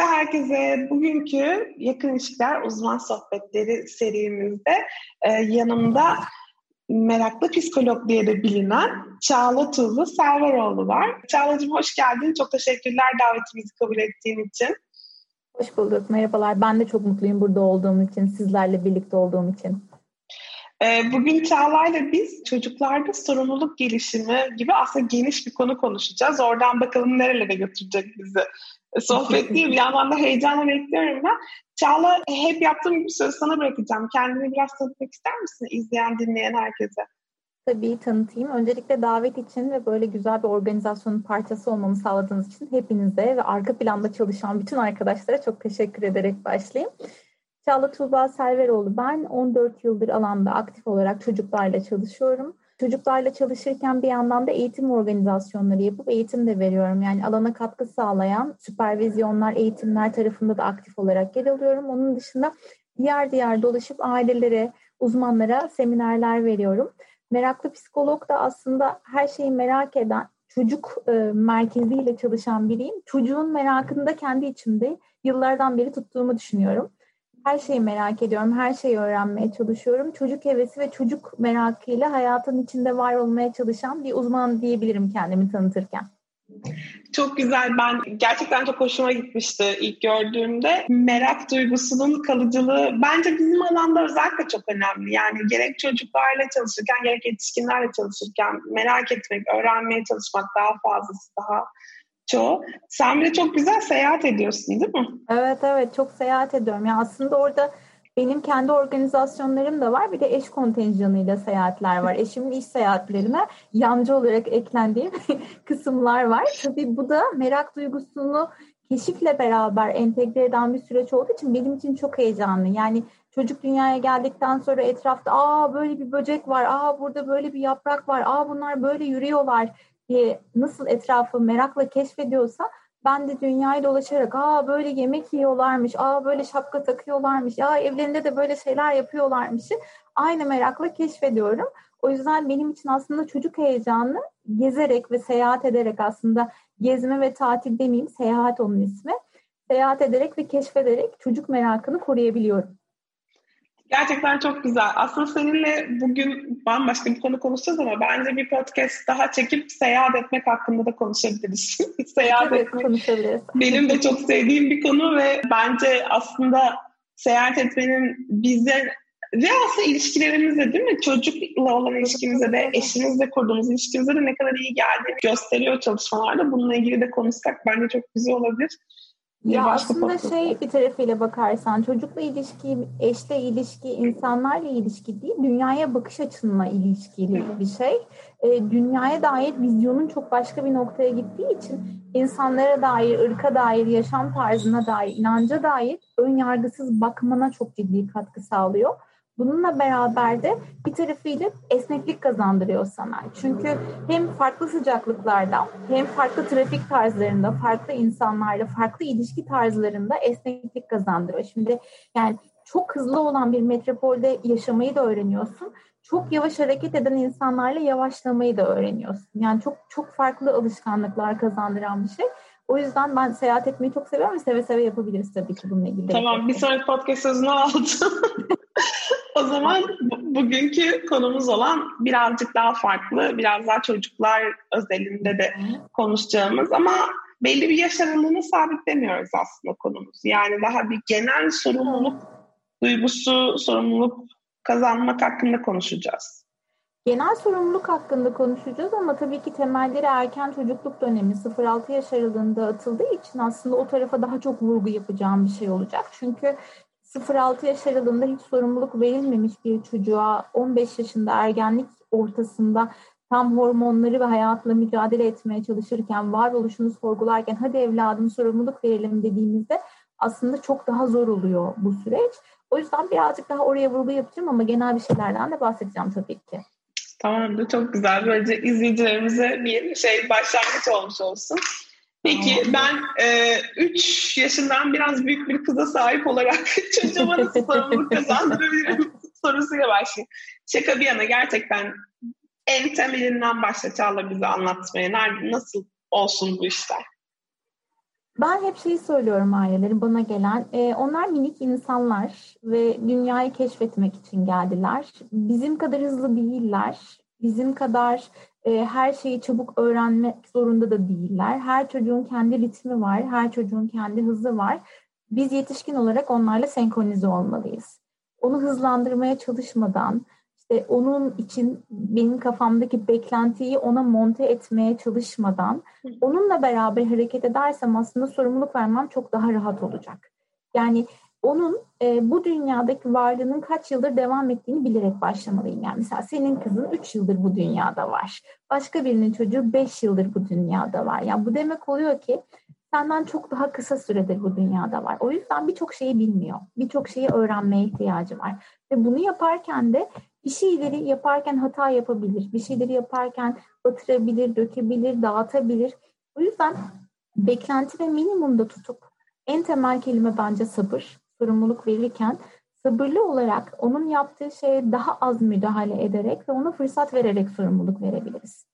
Merhaba herkese. Bugünkü Yakın İlişkiler Uzman Sohbetleri serimizde e, yanımda meraklı psikolog diye de bilinen Çağla Tuzlu Serveroğlu var. Çağla'cığım hoş geldin. Çok teşekkürler davetimizi kabul ettiğin için. Hoş bulduk. Merhabalar. Ben de çok mutluyum burada olduğum için, sizlerle birlikte olduğum için. E, bugün Çağla'yla biz çocuklarda sorumluluk gelişimi gibi aslında geniş bir konu konuşacağız. Oradan bakalım nerelere götürecek bizi sohbet değil. Bir yandan da heyecanla bekliyorum ben. Çağla hep yaptığım bir söz sana bırakacağım. Kendini biraz tanıtmak ister misin izleyen, dinleyen herkese? Tabii tanıtayım. Öncelikle davet için ve böyle güzel bir organizasyonun parçası olmamı sağladığınız için hepinize ve arka planda çalışan bütün arkadaşlara çok teşekkür ederek başlayayım. Çağla Tuğba Selveroğlu ben. 14 yıldır alanda aktif olarak çocuklarla çalışıyorum. Çocuklarla çalışırken bir yandan da eğitim organizasyonları yapıp eğitim de veriyorum. Yani alana katkı sağlayan süpervizyonlar, eğitimler tarafında da aktif olarak yer alıyorum. Onun dışında diğer diğer dolaşıp ailelere, uzmanlara seminerler veriyorum. Meraklı psikolog da aslında her şeyi merak eden, çocuk e, merkeziyle çalışan biriyim. Çocuğun merakını da kendi içimde yıllardan beri tuttuğumu düşünüyorum. Her şeyi merak ediyorum, her şeyi öğrenmeye çalışıyorum. Çocuk hevesi ve çocuk merakıyla hayatın içinde var olmaya çalışan bir uzman diyebilirim kendimi tanıtırken. Çok güzel. Ben gerçekten çok hoşuma gitmişti ilk gördüğümde. Merak duygusunun kalıcılığı bence bizim alanda özellikle çok önemli. Yani gerek çocuklarla çalışırken gerek yetişkinlerle çalışırken merak etmek, öğrenmeye çalışmak daha fazlası daha çoğu. Sen bile çok güzel seyahat ediyorsun değil mi? Evet evet çok seyahat ediyorum. Ya aslında orada benim kendi organizasyonlarım da var. Bir de eş kontenjanıyla seyahatler var. Eşimin iş seyahatlerine yancı olarak eklendiği kısımlar var. Tabii bu da merak duygusunu keşifle beraber entegre eden bir süreç olduğu için benim için çok heyecanlı. Yani çocuk dünyaya geldikten sonra etrafta aa böyle bir böcek var, aa burada böyle bir yaprak var, aa bunlar böyle yürüyorlar nasıl etrafı merakla keşfediyorsa ben de dünyayı dolaşarak aa böyle yemek yiyorlarmış, aa böyle şapka takıyorlarmış, aa evlerinde de böyle şeyler yapıyorlarmış. Aynı merakla keşfediyorum. O yüzden benim için aslında çocuk heyecanı gezerek ve seyahat ederek aslında gezme ve tatil demeyeyim, seyahat onun ismi. Seyahat ederek ve keşfederek çocuk merakını koruyabiliyorum. Gerçekten çok güzel. Aslında seninle bugün bambaşka bir konu konuşacağız ama bence bir podcast daha çekip seyahat etmek hakkında da konuşabiliriz. seyahat evet, etmek konuşabiliriz. benim de çok sevdiğim bir konu ve bence aslında seyahat etmenin bize ve aslında ilişkilerimizde değil mi? Çocukla olan ilişkimize de, eşimizle kurduğumuz ilişkimize de ne kadar iyi geldiğini gösteriyor çalışmalarda. Bununla ilgili de konuşsak bence çok güzel olabilir. Ya aslında şey bir tarafıyla bakarsan çocukla ilişki, eşle ilişki, insanlarla ilişki değil, dünyaya bakış açınla ilişkili bir şey. E, dünyaya dair vizyonun çok başka bir noktaya gittiği için insanlara dair, ırka dair, yaşam tarzına dair, inanca dair ön yargısız bakmana çok ciddi katkı sağlıyor. Bununla beraber de bir tarafıyla esneklik kazandırıyor sana. Çünkü hem farklı sıcaklıklarda hem farklı trafik tarzlarında, farklı insanlarla, farklı ilişki tarzlarında esneklik kazandırıyor. Şimdi yani çok hızlı olan bir metropolde yaşamayı da öğreniyorsun. Çok yavaş hareket eden insanlarla yavaşlamayı da öğreniyorsun. Yani çok çok farklı alışkanlıklar kazandıran bir şey. O yüzden ben seyahat etmeyi çok seviyorum ve seve seve yapabiliriz tabii ki bununla ilgili. Tamam bir sonraki podcast sözünü aldım. o zaman bugünkü konumuz olan birazcık daha farklı, biraz daha çocuklar özelinde de konuşacağımız ama belli bir yaş aralığını sabitlemiyoruz aslında konumuz. Yani daha bir genel sorumluluk duygusu, sorumluluk kazanmak hakkında konuşacağız. Genel sorumluluk hakkında konuşacağız ama tabii ki temelleri erken çocukluk dönemi 0-6 yaş aralığında atıldığı için aslında o tarafa daha çok vurgu yapacağım bir şey olacak. Çünkü 0-6 yaş aralığında hiç sorumluluk verilmemiş bir çocuğa 15 yaşında ergenlik ortasında tam hormonları ve hayatla mücadele etmeye çalışırken, varoluşunu sorgularken hadi evladım sorumluluk verelim dediğimizde aslında çok daha zor oluyor bu süreç. O yüzden birazcık daha oraya vurgu yapacağım ama genel bir şeylerden de bahsedeceğim tabii ki. Tamamdır, çok güzel. Böylece izleyicilerimize bir şey başlangıç olmuş olsun. Peki ben 3 e, yaşından biraz büyük bir kıza sahip olarak çocuğuma nasıl sorumluluk kazandırabilirim sorusuyla başlayayım. Şaka bir yana gerçekten en temelinden başla Çağla bize anlatmaya. Nerede, nasıl olsun bu işler? Ben hep şeyi söylüyorum aileleri bana gelen. E, onlar minik insanlar ve dünyayı keşfetmek için geldiler. Bizim kadar hızlı değiller. Bizim kadar e, her şeyi çabuk öğrenmek zorunda da değiller. Her çocuğun kendi ritmi var. Her çocuğun kendi hızı var. Biz yetişkin olarak onlarla senkronize olmalıyız. Onu hızlandırmaya çalışmadan, işte onun için benim kafamdaki beklentiyi ona monte etmeye çalışmadan onunla beraber hareket edersem aslında sorumluluk vermem çok daha rahat olacak. Yani onun e, bu dünyadaki varlığının kaç yıldır devam ettiğini bilerek başlamalıyım. Yani mesela senin kızın 3 yıldır bu dünyada var. Başka birinin çocuğu 5 yıldır bu dünyada var. Yani bu demek oluyor ki senden çok daha kısa süredir bu dünyada var. O yüzden birçok şeyi bilmiyor. Birçok şeyi öğrenmeye ihtiyacı var. Ve bunu yaparken de bir şeyleri yaparken hata yapabilir. Bir şeyleri yaparken batırabilir, dökebilir, dağıtabilir. O yüzden beklenti ve minimumda tutup en temel kelime bence sabır. Sorumluluk verirken sabırlı olarak onun yaptığı şeye daha az müdahale ederek ve ona fırsat vererek sorumluluk verebiliriz.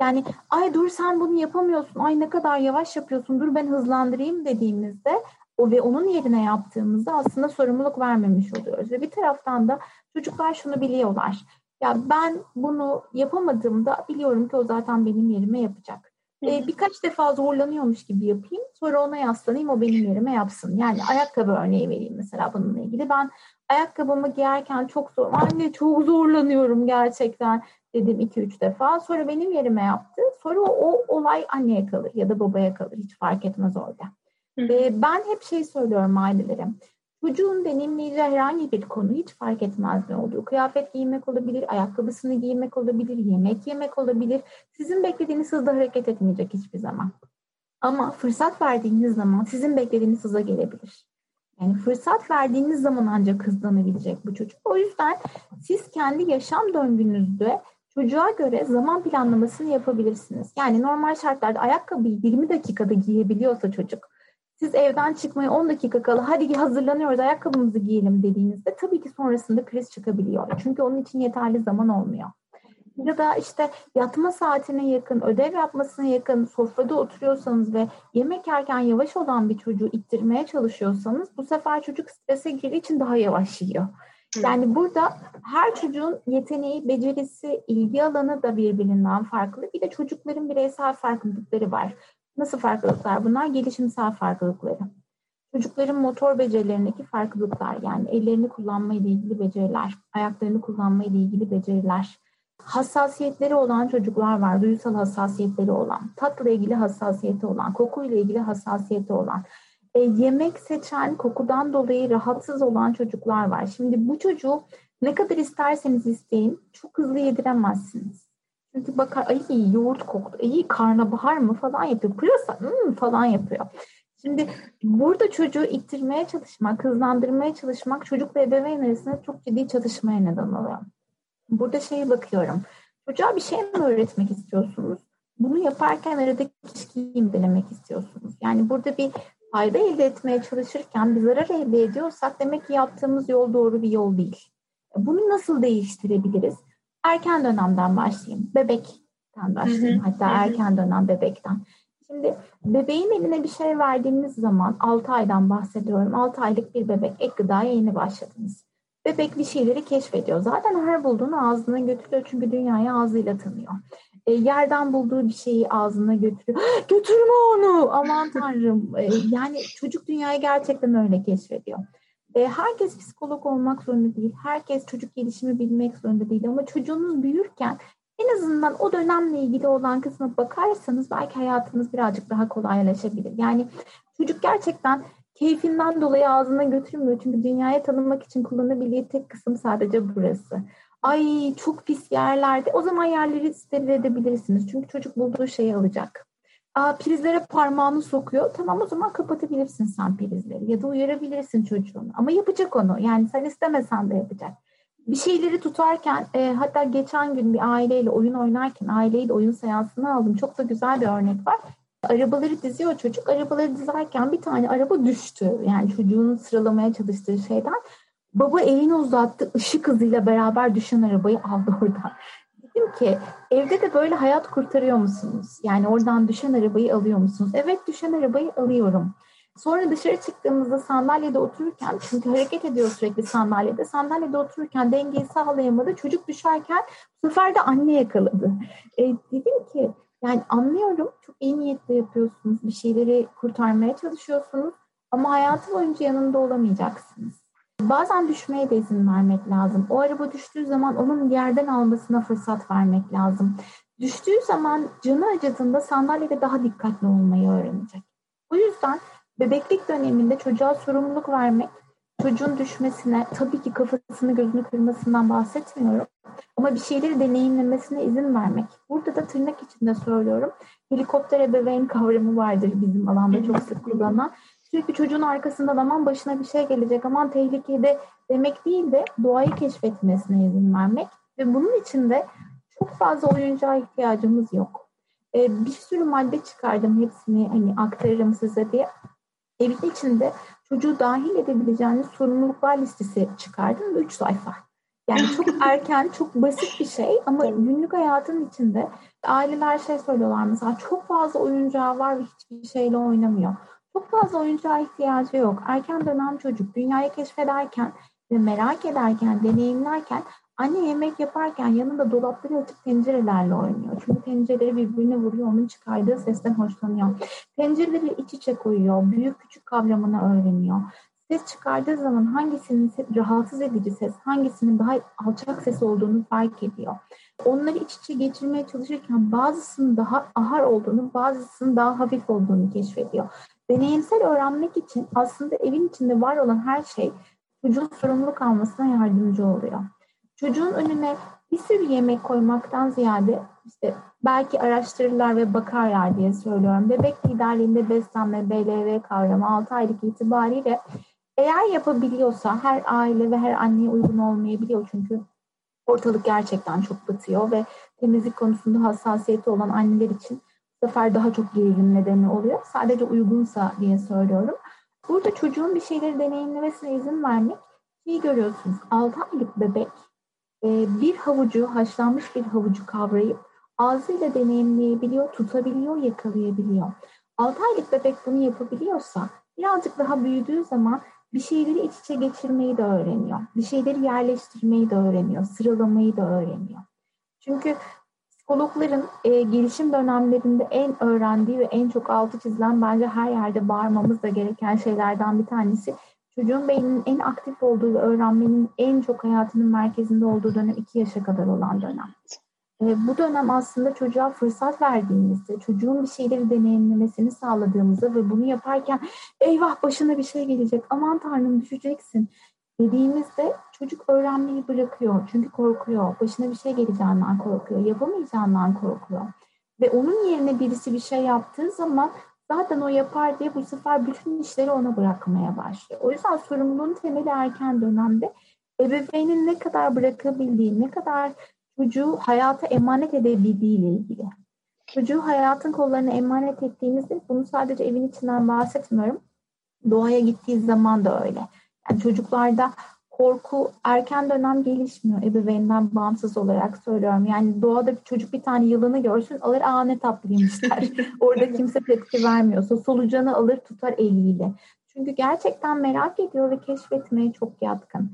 Yani ay dur sen bunu yapamıyorsun, ay ne kadar yavaş yapıyorsun, dur ben hızlandırayım dediğimizde o ve onun yerine yaptığımızda aslında sorumluluk vermemiş oluyoruz. Ve bir taraftan da çocuklar şunu biliyorlar. Ya ben bunu yapamadığımda biliyorum ki o zaten benim yerime yapacak. Ee, birkaç defa zorlanıyormuş gibi yapayım. Sonra ona yaslanayım o benim yerime yapsın. Yani ayakkabı örneği vereyim mesela bununla ilgili. Ben ayakkabımı giyerken çok zor. Anne çok zorlanıyorum gerçekten dedim iki üç defa. Sonra benim yerime yaptı. Sonra o, o olay anneye kalır ya da babaya kalır. Hiç fark etmez orada. Ee, ben hep şey söylüyorum ailelere. Çocuğun deneyimleyeceği herhangi bir konu hiç fark etmez ne olduğu. Kıyafet giymek olabilir, ayakkabısını giymek olabilir, yemek yemek olabilir. Sizin beklediğiniz hızda hareket etmeyecek hiçbir zaman. Ama fırsat verdiğiniz zaman sizin beklediğiniz hıza gelebilir. Yani fırsat verdiğiniz zaman ancak hızlanabilecek bu çocuk. O yüzden siz kendi yaşam döngünüzde çocuğa göre zaman planlamasını yapabilirsiniz. Yani normal şartlarda ayakkabıyı 20 dakikada giyebiliyorsa çocuk siz evden çıkmaya 10 dakika kala hadi hazırlanıyoruz ayakkabımızı giyelim dediğinizde tabii ki sonrasında kriz çıkabiliyor. Çünkü onun için yeterli zaman olmuyor. Ya da işte yatma saatine yakın, ödev yapmasına yakın sofrada oturuyorsanız ve yemek yerken yavaş olan bir çocuğu ittirmeye çalışıyorsanız bu sefer çocuk strese girdiği için daha yavaş yiyor. Yani burada her çocuğun yeteneği, becerisi, ilgi alanı da birbirinden farklı. Bir de çocukların bireysel farklılıkları var. Nasıl farklılıklar bunlar? Gelişimsel farklılıkları. Çocukların motor becerilerindeki farklılıklar yani ellerini kullanma ile ilgili beceriler, ayaklarını kullanma ile ilgili beceriler. Hassasiyetleri olan çocuklar var, duysal hassasiyetleri olan, tatla ilgili hassasiyeti olan, kokuyla ilgili hassasiyeti olan, e, yemek seçen, kokudan dolayı rahatsız olan çocuklar var. Şimdi bu çocuğu ne kadar isterseniz isteyin çok hızlı yediremezsiniz. Çünkü bakar ay yoğurt koktu, ay karnabahar mı falan yapıyor. Pırasa hmm, falan yapıyor. Şimdi burada çocuğu ittirmeye çalışmak, hızlandırmaya çalışmak çocuk ve ebeveyn arasında çok ciddi çatışmaya neden oluyor. Burada şeye bakıyorum. Çocuğa bir şey mi öğretmek istiyorsunuz? Bunu yaparken aradaki ilişkiyi mi denemek istiyorsunuz? Yani burada bir fayda elde etmeye çalışırken bir zarar elde ediyorsak demek ki yaptığımız yol doğru bir yol değil. Bunu nasıl değiştirebiliriz? Erken dönemden başlayayım. Bebekten başlayayım. Hatta erken dönem bebekten. Şimdi bebeğin eline bir şey verdiğiniz zaman 6 aydan bahsediyorum. 6 aylık bir bebek ek gıdaya yeni başladınız. Bebek bir şeyleri keşfediyor. Zaten her bulduğunu ağzına götürüyor çünkü dünyayı ağzıyla tanıyor. E, yerden bulduğu bir şeyi ağzına götürüyor. Götürme onu! Aman tanrım. E, yani çocuk dünyayı gerçekten öyle keşfediyor. E, herkes psikolog olmak zorunda değil. Herkes çocuk gelişimi bilmek zorunda değil. Ama çocuğunuz büyürken en azından o dönemle ilgili olan kısma bakarsanız belki hayatınız birazcık daha kolaylaşabilir. Yani çocuk gerçekten keyfinden dolayı ağzına götürmüyor. Çünkü dünyaya tanınmak için kullanabildiği tek kısım sadece burası. Ay çok pis yerlerde. O zaman yerleri steril edebilirsiniz. Çünkü çocuk bulduğu şeyi alacak. Prizlere parmağını sokuyor. Tamam o zaman kapatabilirsin sen prizleri ya da uyarabilirsin çocuğunu. Ama yapacak onu. Yani sen istemesen de yapacak. Bir şeyleri tutarken e, hatta geçen gün bir aileyle oyun oynarken aileyle oyun seansını aldım. Çok da güzel bir örnek var. Arabaları diziyor çocuk. Arabaları dizerken bir tane araba düştü. Yani çocuğun sıralamaya çalıştığı şeyden. Baba elini uzattı. ışık hızıyla beraber düşen arabayı aldı oradan Dedim ki evde de böyle hayat kurtarıyor musunuz? Yani oradan düşen arabayı alıyor musunuz? Evet düşen arabayı alıyorum. Sonra dışarı çıktığımızda sandalyede otururken çünkü hareket ediyor sürekli sandalyede. Sandalyede otururken dengeyi sağlayamadı. Çocuk düşerken bu sefer de anne yakaladı. E, dedim ki yani anlıyorum çok iyi niyetle yapıyorsunuz. Bir şeyleri kurtarmaya çalışıyorsunuz. Ama hayatı boyunca yanında olamayacaksınız. Bazen düşmeye de izin vermek lazım. O araba düştüğü zaman onun yerden almasına fırsat vermek lazım. Düştüğü zaman canı acıdığında sandalyede daha dikkatli olmayı öğrenecek. O yüzden bebeklik döneminde çocuğa sorumluluk vermek, çocuğun düşmesine, tabii ki kafasını gözünü kırmasından bahsetmiyorum. Ama bir şeyleri deneyimlemesine izin vermek. Burada da tırnak içinde söylüyorum. Helikopter ebeveyn kavramı vardır bizim alanda çok sık kullanılan. Sürekli çocuğun arkasında aman başına bir şey gelecek, aman tehlikede demek değil de doğayı keşfetmesine izin vermek. Ve bunun için de çok fazla oyuncağa ihtiyacımız yok. Ee, bir sürü madde çıkardım hepsini hani aktarırım size diye. Evin içinde çocuğu dahil edebileceğiniz sorumluluklar listesi çıkardım. Üç sayfa. Yani çok erken, çok basit bir şey ama günlük hayatın içinde aileler şey söylüyorlar mesela çok fazla oyuncağı var ve hiçbir şeyle oynamıyor. Çok fazla oyuncağa ihtiyacı yok. Erken dönem çocuk dünyayı keşfederken ve merak ederken, deneyimlerken anne yemek yaparken yanında dolapları açıp tencerelerle oynuyor. Çünkü tencereleri birbirine vuruyor, onun çıkardığı sesten hoşlanıyor. Tencereleri iç içe koyuyor, büyük küçük kavramını öğreniyor. Ses çıkardığı zaman hangisinin rahatsız edici ses, hangisinin daha alçak ses olduğunu fark ediyor. Onları iç içe geçirmeye çalışırken bazısının daha ahar olduğunu, bazısının daha hafif olduğunu keşfediyor. Deneyimsel öğrenmek için aslında evin içinde var olan her şey çocuğun sorumluluk almasına yardımcı oluyor. Çocuğun önüne bir sürü yemek koymaktan ziyade işte belki araştırırlar ve bakarlar diye söylüyorum. Bebek liderliğinde beslenme, BLV kavramı 6 aylık itibariyle eğer yapabiliyorsa her aile ve her anneye uygun olmayabiliyor çünkü ortalık gerçekten çok batıyor ve temizlik konusunda hassasiyeti olan anneler için sefer daha çok gerilim nedeni oluyor. Sadece uygunsa diye söylüyorum. Burada çocuğun bir şeyleri deneyimlemesine izin vermek iyi görüyorsunuz. 6 aylık bebek e, bir havucu, haşlanmış bir havucu kavrayıp ağzıyla deneyimleyebiliyor, tutabiliyor, yakalayabiliyor. 6 aylık bebek bunu yapabiliyorsa birazcık daha büyüdüğü zaman bir şeyleri iç içe geçirmeyi de öğreniyor. Bir şeyleri yerleştirmeyi de öğreniyor. Sıralamayı da öğreniyor. Çünkü psikologların e, gelişim dönemlerinde en öğrendiği ve en çok altı çizilen bence her yerde bağırmamız da gereken şeylerden bir tanesi çocuğun beyninin en aktif olduğu ve öğrenmenin en çok hayatının merkezinde olduğu dönem iki yaşa kadar olan dönem. E, bu dönem aslında çocuğa fırsat verdiğimizde, çocuğun bir şeyleri deneyimlemesini sağladığımızda ve bunu yaparken eyvah başına bir şey gelecek, aman tanrım düşeceksin dediğimizde çocuk öğrenmeyi bırakıyor. Çünkü korkuyor, başına bir şey geleceğinden korkuyor, yapamayacağından korkuyor. Ve onun yerine birisi bir şey yaptığı zaman zaten o yapar diye bu sefer bütün işleri ona bırakmaya başlıyor. O yüzden sorumluluğun temeli erken dönemde ebeveynin ne kadar bırakabildiği, ne kadar çocuğu hayata emanet edebildiği ile ilgili. Çocuğu hayatın kollarına emanet ettiğinizde bunu sadece evin içinden bahsetmiyorum. Doğaya gittiği zaman da öyle. Yani çocuklarda korku erken dönem gelişmiyor ebeveynden bağımsız olarak söylüyorum. Yani doğada bir çocuk bir tane yılanı görsün alır aa ne tatlıymış der. Orada kimse tepki vermiyorsa solucanı alır tutar eliyle. Çünkü gerçekten merak ediyor ve keşfetmeye çok yatkın.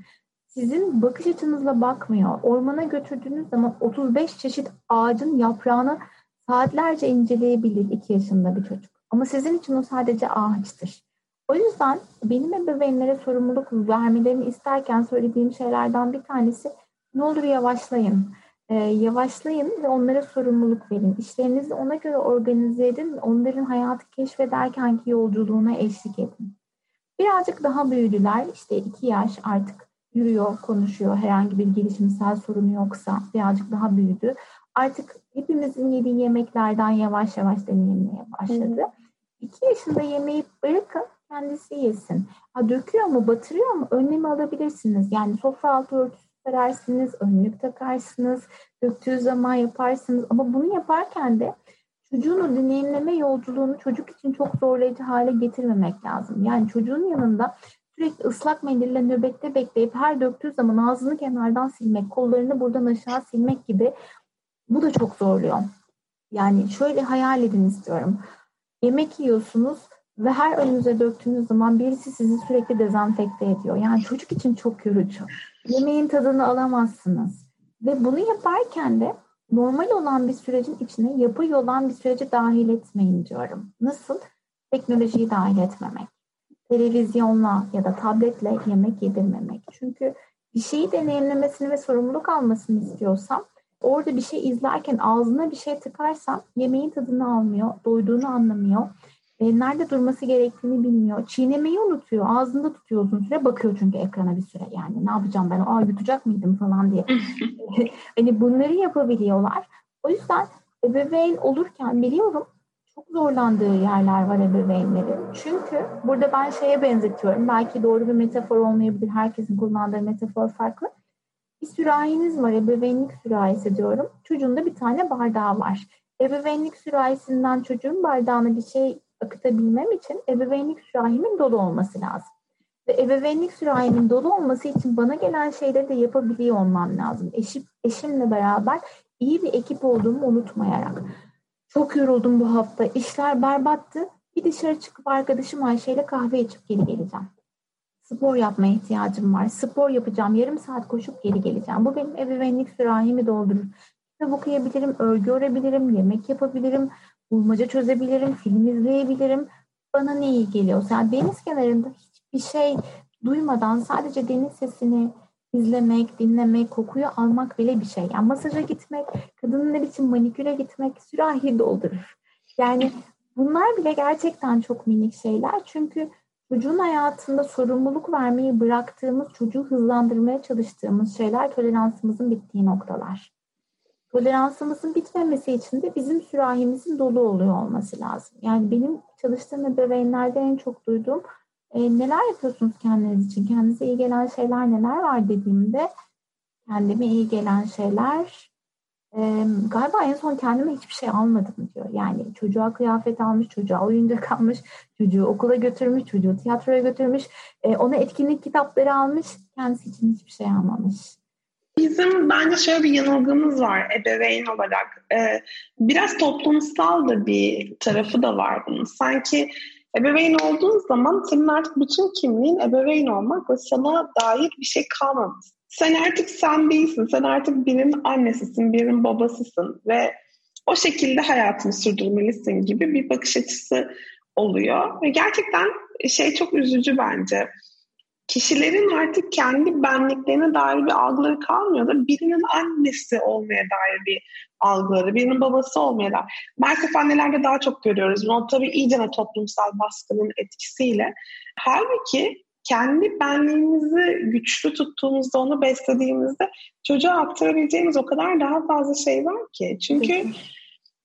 Sizin bakış açınızla bakmıyor. Ormana götürdüğünüz zaman 35 çeşit ağacın yaprağını saatlerce inceleyebilir 2 yaşında bir çocuk. Ama sizin için o sadece ağaçtır. O yüzden benim ebeveynlere sorumluluk vermelerini isterken söylediğim şeylerden bir tanesi ne olur yavaşlayın. Ee, yavaşlayın ve onlara sorumluluk verin. İşlerinizi ona göre organize edin. Onların hayatı keşfederkenki yolculuğuna eşlik edin. Birazcık daha büyüdüler. İşte iki yaş artık yürüyor, konuşuyor. Herhangi bir gelişimsel sorunu yoksa birazcık daha büyüdü. Artık hepimizin yediği yemeklerden yavaş yavaş deneyimlemeye başladı. Hı. İki yaşında yemeği bırakın kendisi yesin. Ha, döküyor mu, batırıyor mu? Önlemi alabilirsiniz. Yani sofra altı örtüsü serersiniz, önlük takarsınız, döktüğü zaman yaparsınız. Ama bunu yaparken de çocuğun o deneyimleme yolculuğunu çocuk için çok zorlayıcı hale getirmemek lazım. Yani çocuğun yanında sürekli ıslak mendille nöbette bekleyip her döktüğü zaman ağzını kenardan silmek, kollarını buradan aşağı silmek gibi Bu da çok zorluyor. Yani şöyle hayal edin istiyorum. Yemek yiyorsunuz ve her önünüze döktüğünüz zaman birisi sizi sürekli dezenfekte ediyor. Yani çocuk için çok yorucu. Yemeğin tadını alamazsınız. Ve bunu yaparken de normal olan bir sürecin içine yapay olan bir süreci dahil etmeyin diyorum. Nasıl? Teknolojiyi dahil etmemek. Televizyonla ya da tabletle yemek yedirmemek. Çünkü bir şeyi deneyimlemesini ve sorumluluk almasını istiyorsam orada bir şey izlerken ağzına bir şey tıkarsam yemeğin tadını almıyor, doyduğunu anlamıyor. E, nerede durması gerektiğini bilmiyor. Çiğnemeyi unutuyor. Ağzında tutuyor uzun süre. Bakıyor çünkü ekrana bir süre. Yani ne yapacağım ben? Aa yutacak mıydım falan diye. hani bunları yapabiliyorlar. O yüzden ebeveyn olurken biliyorum çok zorlandığı yerler var ebeveynlerin. Çünkü burada ben şeye benzetiyorum. Belki doğru bir metafor olmayabilir. Herkesin kullandığı metafor farklı. Bir sürahiniz var. Ebeveynlik sürahisi diyorum. Çocuğun da bir tane bardağı var. Ebeveynlik sürahisinden çocuğun bardağına bir şey akıtabilmem için ebeveynlik sürahimin dolu olması lazım. Ve ebeveynlik sürahimin dolu olması için bana gelen şeyleri de yapabiliyor olmam lazım. Eşim, eşimle beraber iyi bir ekip olduğumu unutmayarak. Çok yoruldum bu hafta. İşler berbattı. Bir dışarı çıkıp arkadaşım Ayşe ile kahve içip geri geleceğim. Spor yapmaya ihtiyacım var. Spor yapacağım. Yarım saat koşup geri geleceğim. Bu benim ebeveynlik sürahimi doldurur. Kitap okuyabilirim, örgü örebilirim, yemek yapabilirim, bulmaca çözebilirim, film izleyebilirim. Bana ne iyi geliyorsa. Yani deniz kenarında hiçbir şey duymadan sadece deniz sesini izlemek, dinlemek, kokuyu almak bile bir şey. Yani masaja gitmek, kadınlar için maniküre gitmek sürahi doldurur. Yani bunlar bile gerçekten çok minik şeyler. Çünkü çocuğun hayatında sorumluluk vermeyi bıraktığımız, çocuğu hızlandırmaya çalıştığımız şeyler toleransımızın bittiği noktalar. Toleransımızın bitmemesi için de bizim sürahimizin dolu oluyor olması lazım. Yani benim çalıştığım ebeveynlerde en çok duyduğum e, neler yapıyorsunuz kendiniz için? Kendinize iyi gelen şeyler neler var dediğimde kendime iyi gelen şeyler e, galiba en son kendime hiçbir şey almadım diyor. Yani çocuğa kıyafet almış, çocuğa oyuncak almış, çocuğu okula götürmüş, çocuğu tiyatroya götürmüş, e, ona etkinlik kitapları almış, kendisi için hiçbir şey almamış. Bizim bence şöyle bir yanılgımız var ebeveyn olarak. Ee, biraz toplumsal da bir tarafı da var bunun. Sanki ebeveyn olduğun zaman senin artık bütün kimliğin ebeveyn olmak ve sana dair bir şey kalmamış. Sen artık sen değilsin. Sen artık birinin annesisin, birinin babasısın ve o şekilde hayatını sürdürmelisin gibi bir bakış açısı oluyor. Ve gerçekten şey çok üzücü bence kişilerin artık kendi benliklerine dair bir algıları kalmıyor da birinin annesi olmaya dair bir algıları, birinin babası olmaya dair. Maalesef annelerde daha çok görüyoruz. Bunu tabii iyice toplumsal baskının etkisiyle. Halbuki kendi benliğimizi güçlü tuttuğumuzda, onu beslediğimizde çocuğa aktarabileceğimiz o kadar daha fazla şey var ki. Çünkü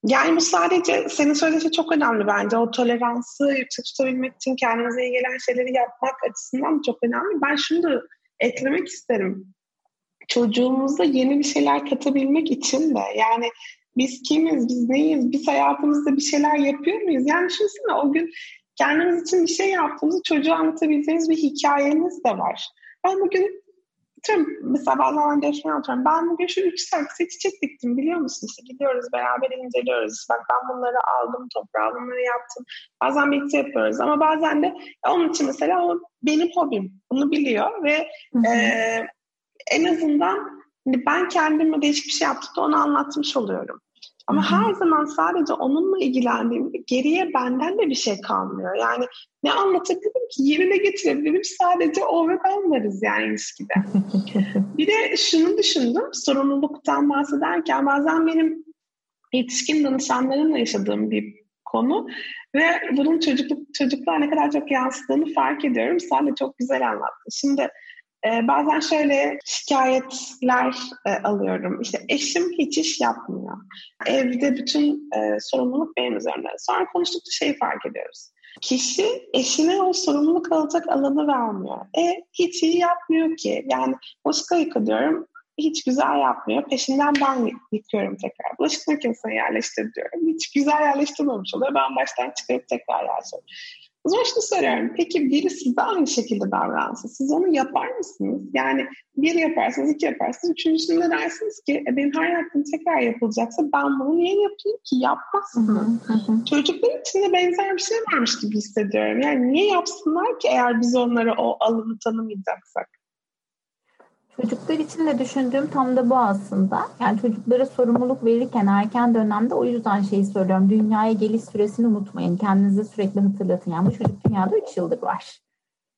yani bu sadece senin söylediğin şey çok önemli bence. O toleransı yüksek tutabilmek için kendinize iyi gelen şeyleri yapmak açısından çok önemli. Ben şunu da eklemek isterim. Çocuğumuza yeni bir şeyler katabilmek için de yani biz kimiz, biz neyiz, biz hayatımızda bir şeyler yapıyor muyuz? Yani düşünsene o gün kendiniz için bir şey yaptığınızı çocuğa anlatabileceğiniz bir hikayeniz de var. Ben bugün Tüm mesela bazen görüşmeye atıyorum. Ben bugün şu üç saksı çiçek diktim biliyor musun? İşte gidiyoruz beraber inceliyoruz. Bak ben bunları aldım toprağa bunları yaptım. Bazen birlikte yapıyoruz ama bazen de onun için mesela o benim hobim. Bunu biliyor ve e, en azından hani ben kendime değişik bir şey yaptım onu anlatmış oluyorum. Ama her zaman sadece onunla ilgilendiğimde geriye benden de bir şey kalmıyor. Yani ne anlatabilirim ki? Yerine getirebilirim. Sadece o ve ben varız yani ilişkide. bir de şunu düşündüm. Sorumluluktan bahsederken bazen benim yetişkin danışanlarımla yaşadığım bir konu ve bunun çocukluk çocukluğa ne kadar çok yansıdığını fark ediyorum. Sen de çok güzel anlattın. Şimdi e, bazen şöyle şikayetler e, alıyorum. İşte eşim hiç iş yapmıyor. Evde bütün e, sorumluluk benim üzerimde. Sonra konuştukça şeyi fark ediyoruz. Kişi eşine o sorumluluk alacak alanı vermiyor. E hiç iyi yapmıyor ki. Yani bulaşık yıkıyorum, hiç güzel yapmıyor. Peşinden ben yıkıyorum tekrar. Bulaşık makinesine yerleştir diyorum. Hiç güzel yerleştirmemiş oluyor. Ben baştan çıkarıp tekrar yerleştiriyorum. O zaman şunu soruyorum. Peki biri size aynı şekilde davransa siz onu yapar mısınız? Yani bir yaparsınız, iki yaparsınız. Üçüncüsünde dersiniz ki e, benim her yaptığım tekrar yapılacaksa ben bunu niye yapayım ki? Yapmazsınız. Çocuklar için de benzer bir şey varmış gibi hissediyorum. Yani niye yapsınlar ki eğer biz onlara o alanı tanımayacaksak? Çocuklar için de düşündüğüm tam da bu aslında. Yani çocuklara sorumluluk verirken erken dönemde o yüzden şeyi söylüyorum. Dünyaya geliş süresini unutmayın. Kendinize sürekli hatırlatın. Yani bu çocuk dünyada 3 yıldır var.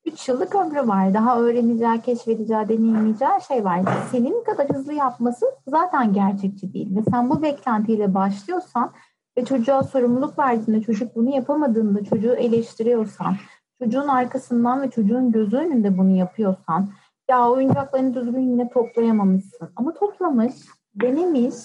3 yıllık ömrü var. Daha öğreneceği, keşfedeceği, deneyimleyeceği şey var. Senin kadar hızlı yapması zaten gerçekçi değil. Ve sen bu beklentiyle başlıyorsan ve çocuğa sorumluluk verdiğinde çocuk bunu yapamadığında çocuğu eleştiriyorsan, çocuğun arkasından ve çocuğun gözü önünde bunu yapıyorsan, ya oyuncaklarını düzgün yine toplayamamışsın. Ama toplamış, denemiş,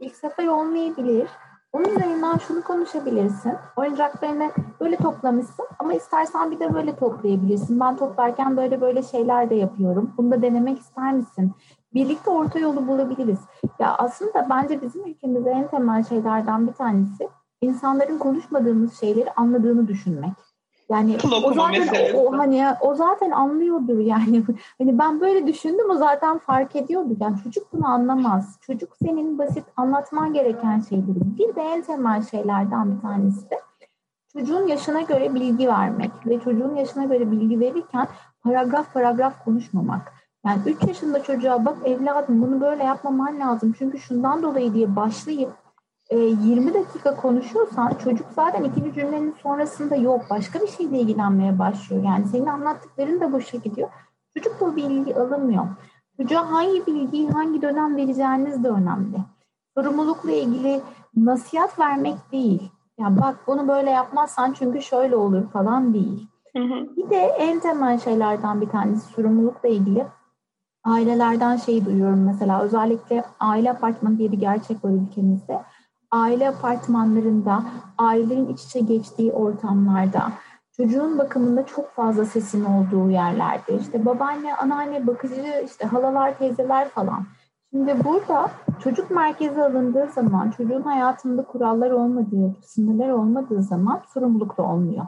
ilk sefer olmayabilir. Onun üzerinden şunu konuşabilirsin. Oyuncaklarını böyle toplamışsın ama istersen bir de böyle toplayabilirsin. Ben toplarken böyle böyle şeyler de yapıyorum. Bunu da denemek ister misin? Birlikte orta yolu bulabiliriz. Ya aslında bence bizim ülkemizde en temel şeylerden bir tanesi insanların konuşmadığımız şeyleri anladığını düşünmek. Yani o zaten o, o hani o zaten anlıyordur yani. Hani ben böyle düşündüm o zaten fark ediyordur. Yani çocuk bunu anlamaz. Çocuk senin basit anlatman gereken şeyleri. Bir de en temel şeylerden bir tanesi de çocuğun yaşına göre bilgi vermek ve çocuğun yaşına göre bilgi verirken paragraf paragraf konuşmamak. Yani 3 yaşında çocuğa bak evladım bunu böyle yapmaman lazım çünkü şundan dolayı diye başlayıp e, 20 dakika konuşuyorsan çocuk zaten ikinci cümlenin sonrasında yok başka bir şeyle ilgilenmeye başlıyor. Yani senin anlattıkların da boşa gidiyor. Çocuk bu bilgi alınmıyor. Çocuğa hangi bilgiyi hangi dönem vereceğiniz de önemli. Sorumlulukla ilgili nasihat vermek değil. Ya bak bunu böyle yapmazsan çünkü şöyle olur falan değil. Bir de en temel şeylerden bir tanesi sorumlulukla ilgili ailelerden şeyi duyuyorum mesela özellikle aile apartmanı diye bir gerçek var ülkemizde aile apartmanlarında, ailelerin iç içe geçtiği ortamlarda, çocuğun bakımında çok fazla sesin olduğu yerlerde, işte babaanne, anneanne, bakıcı, işte halalar, teyzeler falan. Şimdi burada çocuk merkezi alındığı zaman, çocuğun hayatında kurallar olmadığı, sınırlar olmadığı zaman sorumluluk da olmuyor.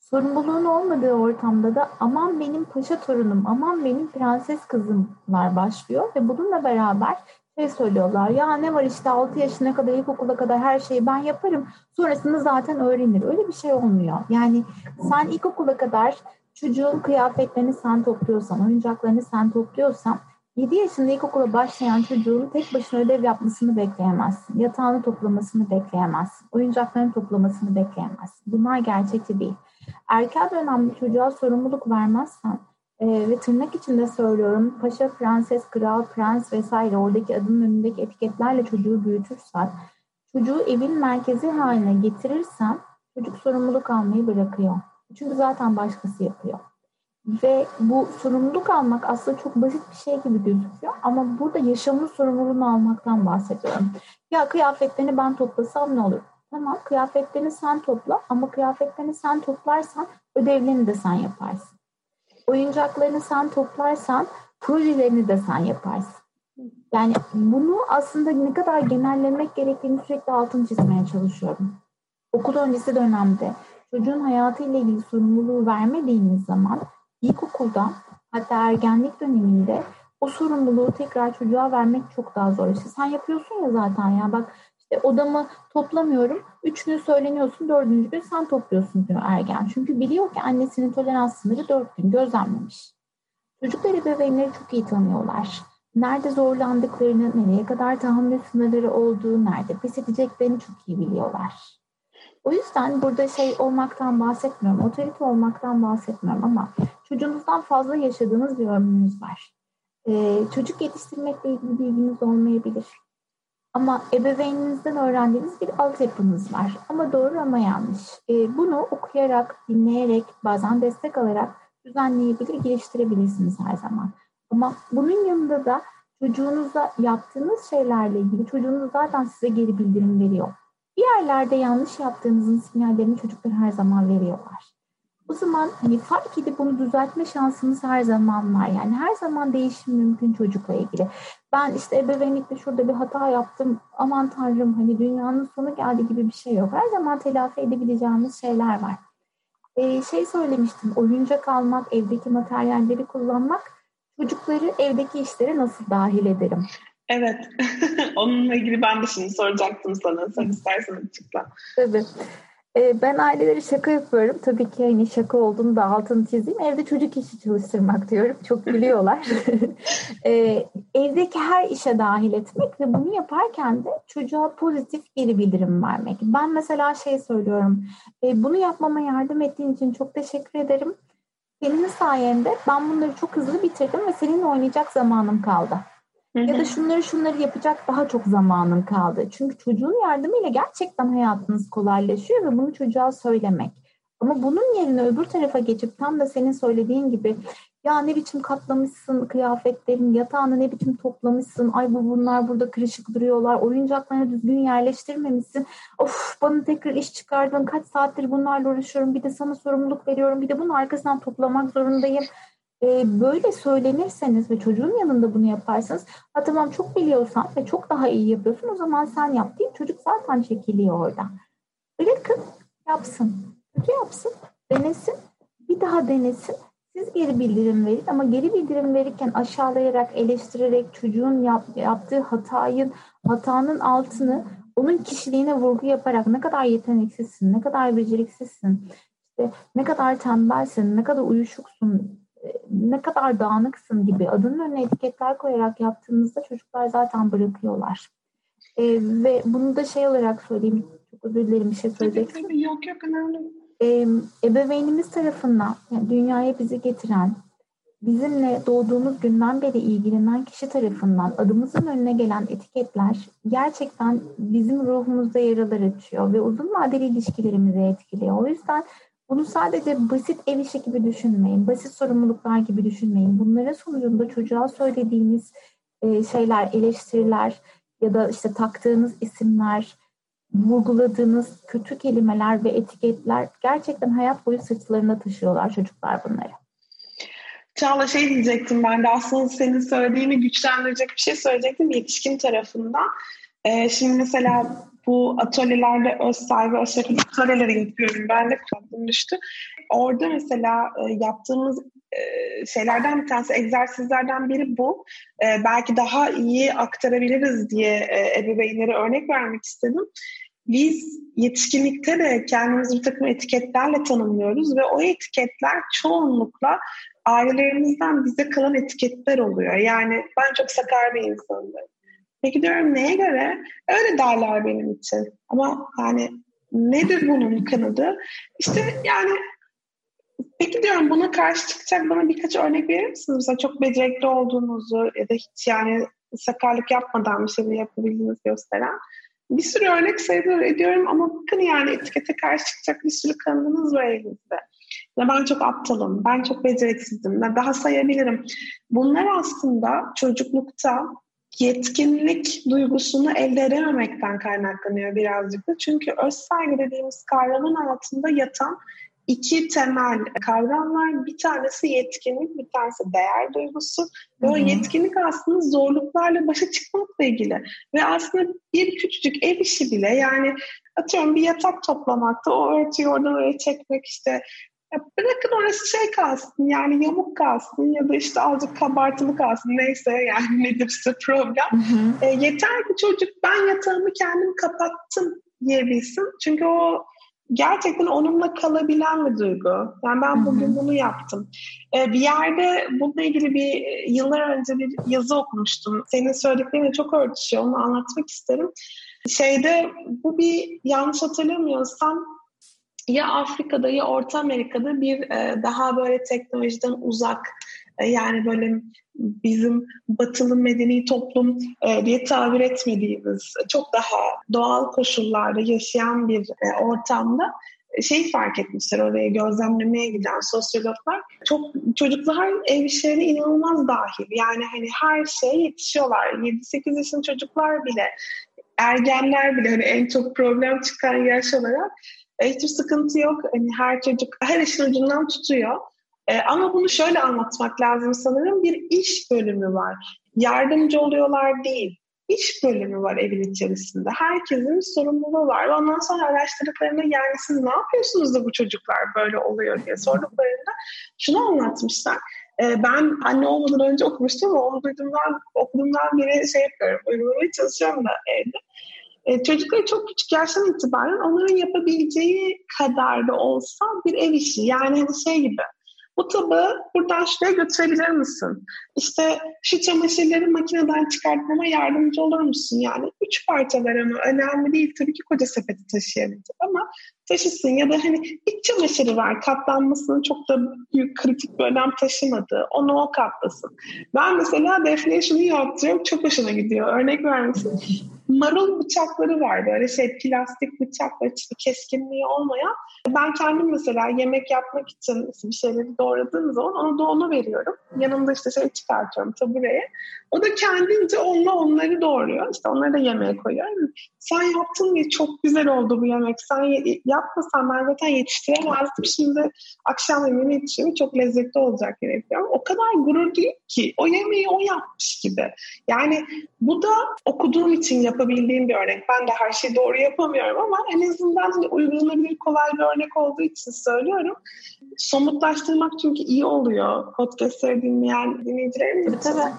Sorumluluğun olmadığı ortamda da aman benim paşa torunum, aman benim prenses kızımlar başlıyor ve bununla beraber şey söylüyorlar. Ya ne var işte 6 yaşına kadar ilkokula kadar her şeyi ben yaparım. Sonrasında zaten öğrenir. Öyle bir şey olmuyor. Yani sen ilkokula kadar çocuğun kıyafetlerini sen topluyorsan, oyuncaklarını sen topluyorsan 7 yaşında ilkokula başlayan çocuğun tek başına ödev yapmasını bekleyemezsin. Yatağını toplamasını bekleyemezsin. Oyuncaklarını toplamasını bekleyemezsin. Bunlar gerçekçi değil. Erken dönemde çocuğa sorumluluk vermezsen e, ve tırnak içinde söylüyorum paşa, prenses, kral, prens vesaire oradaki adının önündeki etiketlerle çocuğu büyütürsen, çocuğu evin merkezi haline getirirsen çocuk sorumluluk almayı bırakıyor. Çünkü zaten başkası yapıyor. Ve bu sorumluluk almak aslında çok basit bir şey gibi gözüküyor. Ama burada yaşamın sorumluluğunu almaktan bahsediyorum. Ya kıyafetlerini ben toplasam ne olur? Tamam kıyafetlerini sen topla ama kıyafetlerini sen toplarsan ödevlerini de sen yaparsın oyuncaklarını sen toplarsan projelerini de sen yaparsın. Yani bunu aslında ne kadar genellemek gerektiğini sürekli altını çizmeye çalışıyorum. Okul öncesi dönemde çocuğun hayatıyla ilgili sorumluluğu vermediğiniz zaman ilkokulda hatta ergenlik döneminde o sorumluluğu tekrar çocuğa vermek çok daha zor. İşte sen yapıyorsun ya zaten ya bak işte odamı toplamıyorum. Üç gün söyleniyorsun, dördüncü gün sen topluyorsun diyor ergen. Çünkü biliyor ki annesinin tolerans sınırı dört gün gözlemlemiş. Çocuklar ebeveynleri çok iyi tanıyorlar. Nerede zorlandıklarını, nereye kadar tahammül sınırları olduğu, nerede pes edeceklerini çok iyi biliyorlar. O yüzden burada şey olmaktan bahsetmiyorum, otorite olmaktan bahsetmiyorum ama çocuğunuzdan fazla yaşadığınız bir ömrünüz var. Ee, çocuk yetiştirmekle ilgili bilginiz olmayabilir ama ebeveyninizden öğrendiğiniz bir altyapınız var. Ama doğru ama yanlış. E, bunu okuyarak, dinleyerek, bazen destek alarak düzenleyebilir, geliştirebilirsiniz her zaman. Ama bunun yanında da çocuğunuza yaptığınız şeylerle ilgili çocuğunuz zaten size geri bildirim veriyor. Bir yerlerde yanlış yaptığınızın sinyallerini çocuklar her zaman veriyorlar. O zaman hani fark edip bunu düzeltme şansınız her zaman var. Yani her zaman değişim mümkün çocukla ilgili. Ben işte ebeveynlikte şurada bir hata yaptım. Aman tanrım hani dünyanın sonu geldi gibi bir şey yok. Her zaman telafi edebileceğimiz şeyler var. Ee, şey söylemiştim, oyuncak almak, evdeki materyalleri kullanmak, çocukları evdeki işlere nasıl dahil ederim? Evet, onunla ilgili ben de şimdi soracaktım sana. Sen istersen açıkla. Tabii. Ee, ben aileleri şaka yapıyorum. Tabii ki hani şaka olduğunu da altını çizeyim. Evde çocuk işi çalıştırmak diyorum. Çok gülüyorlar. ee, evdeki her işe dahil etmek ve bunu yaparken de çocuğa pozitif geri bildirim vermek. Ben mesela şey söylüyorum. E, bunu yapmama yardım ettiğin için çok teşekkür ederim. Senin sayende ben bunları çok hızlı bitirdim ve seninle oynayacak zamanım kaldı. Ya da şunları şunları yapacak daha çok zamanın kaldı. Çünkü çocuğun yardımıyla gerçekten hayatınız kolaylaşıyor ve bunu çocuğa söylemek. Ama bunun yerine öbür tarafa geçip tam da senin söylediğin gibi ya ne biçim katlamışsın kıyafetlerin, yatağını ne biçim toplamışsın, ay bu bunlar burada kırışık duruyorlar, oyuncaklarını düzgün yerleştirmemişsin, of bana tekrar iş çıkardın, kaç saattir bunlarla uğraşıyorum, bir de sana sorumluluk veriyorum, bir de bunun arkasından toplamak zorundayım böyle söylenirseniz ve çocuğun yanında bunu yaparsanız ha tamam çok biliyorsan ve çok daha iyi yapıyorsun o zaman sen yap deyip çocuk zaten çekiliyor orada. Bırakın yapsın. Kötü yapsın. Denesin. Bir daha denesin. Siz geri bildirim verin ama geri bildirim verirken aşağılayarak, eleştirerek çocuğun yap, yaptığı hatayın, hatanın altını onun kişiliğine vurgu yaparak ne kadar yeteneksizsin, ne kadar beceriksizsin, işte ne kadar tembelsin, ne kadar uyuşuksun, ne kadar dağınıksın gibi adının önüne etiketler koyarak yaptığınızda çocuklar zaten bırakıyorlar. E, ve bunu da şey olarak söyleyeyim, çok özür dilerim bir şey söyleyeceksin. Tabii, yok yok önemli. E, ebeveynimiz tarafından yani dünyaya bizi getiren, bizimle doğduğumuz günden beri ilgilenen kişi tarafından adımızın önüne gelen etiketler gerçekten bizim ruhumuzda yaralar açıyor ve uzun vadeli ilişkilerimizi etkiliyor. O yüzden bunu sadece basit ev işi gibi düşünmeyin, basit sorumluluklar gibi düşünmeyin. Bunların sonucunda çocuğa söylediğimiz e, şeyler, eleştiriler ya da işte taktığınız isimler, vurguladığınız kötü kelimeler ve etiketler gerçekten hayat boyu sırtlarına taşıyorlar çocuklar bunları. Çağla şey diyecektim ben de aslında senin söylediğini güçlendirecek bir şey söyleyecektim yetişkin tarafından. Ee, şimdi mesela bu atölyelerde öz sahibi aşırı atölyeleri yapıyorum. Ben de kullandım düştü. Orada mesela e, yaptığımız e, şeylerden bir tanesi, egzersizlerden biri bu. E, belki daha iyi aktarabiliriz diye ebeveynlere örnek vermek istedim. Biz yetişkinlikte de kendimizi bir takım etiketlerle tanımlıyoruz ve o etiketler çoğunlukla ailelerimizden bize kalan etiketler oluyor. Yani ben çok sakar bir insanım. Peki diyorum neye göre? Öyle derler benim için. Ama yani nedir bunun kanadı? İşte yani peki diyorum buna karşı çıkacak bana birkaç örnek verir misiniz? Mesela çok becerikli olduğunuzu ya da hiç yani sakarlık yapmadan bir şey yapabildiğinizi gösteren. Bir sürü örnek sayılır ediyorum ama bakın yani etikete karşı çıkacak bir sürü kanınız var elinizde. Ya ben çok aptalım, ben çok beceriksizim, daha sayabilirim. Bunlar aslında çocuklukta yetkinlik duygusunu elde edememekten kaynaklanıyor birazcık da. Çünkü öz saygı dediğimiz kavramın altında yatan iki temel kavram var. Bir tanesi yetkinlik, bir tanesi değer duygusu. Ve o yetkinlik aslında zorluklarla başa çıkmakla ilgili. Ve aslında bir küçücük ev işi bile yani atıyorum bir yatak toplamakta o örtüyü oradan oraya çekmek işte ya bırakın orası şey kalsın yani yamuk kalsın ya da işte azıcık kabartılı kalsın neyse yani nedir problem. Hı hı. E, yeter ki çocuk ben yatağımı kendim kapattım diyebilsin. Çünkü o gerçekten onunla kalabilen bir duygu. Yani ben bugün Hı-hı. bunu yaptım. Ee, bir yerde bununla ilgili bir yıllar önce bir yazı okumuştum. Senin söylediklerinle çok örtüşüyor. Onu anlatmak isterim. Şeyde bu bir yanlış hatırlamıyorsam ya Afrika'da ya Orta Amerika'da bir e, daha böyle teknolojiden uzak e, yani böyle bizim batılı medeni toplum e, diye tabir etmediğimiz çok daha doğal koşullarda yaşayan bir e, ortamda şey fark etmişler oraya gözlemlemeye giden sosyologlar. Çok çocuklar ev işlerine inanılmaz dahil. Yani hani her şeye yetişiyorlar. 7-8 yaşında çocuklar bile ergenler bile hani en çok problem çıkan yaş olarak hiçbir sıkıntı yok. Hani her çocuk her işin ucundan tutuyor. E, ama bunu şöyle anlatmak lazım sanırım. Bir iş bölümü var. Yardımcı oluyorlar değil. iş bölümü var evin içerisinde. Herkesin sorumluluğu var. Ondan sonra araştırdıklarında yani siz ne yapıyorsunuz da bu çocuklar böyle oluyor diye sorduklarında şunu anlatmışlar. Ee, ben anne olmadan önce okumuştum ama onu duyduğumdan, okuduğumdan beri şey yapıyorum, uygulamaya çalışıyorum da evde. Ee, çocukları çok küçük yaştan itibaren onların yapabileceği kadar da olsa bir ev işi. Yani hani şey gibi bu tabağı buradan şuraya götürebilir misin? İşte şu çamaşırları makineden çıkartmama yardımcı olur musun? Yani üç parça var ama önemli değil. Tabii ki koca sepeti taşıyabilir ama taşısın. Ya da hani iç çamaşırı var katlanmasının çok da büyük kritik bir önem taşımadı. Onu o katlasın. Ben mesela Defne'ye şunu yaptırıyorum. Çok hoşuna gidiyor. Örnek vermişsin marul bıçakları var böyle şey plastik bıçakla işte keskinliği olmayan. Ben kendim mesela yemek yapmak için bir şeyleri doğradığım zaman onu da onu veriyorum. Yanımda işte şey çıkartıyorum tabureye. O da kendince onunla onları doğruyor. İşte onları da yemeğe koyuyor. Sen yaptın diye çok güzel oldu bu yemek. Sen yapmasan ben zaten yetiştiremezdim. Şimdi akşam yemeğini yetişiyorum. Çok lezzetli olacak yemek. O kadar gurur değil ki. O yemeği o yapmış gibi. Yani bu da okuduğum için yapabildiğim bir örnek. Ben de her şeyi doğru yapamıyorum ama en azından hani uygulanabilir kolay bir örnek olduğu için söylüyorum. Somutlaştırmak çünkü iyi oluyor. Podcastları dinleyen dinleyicilerimiz için. Tabii.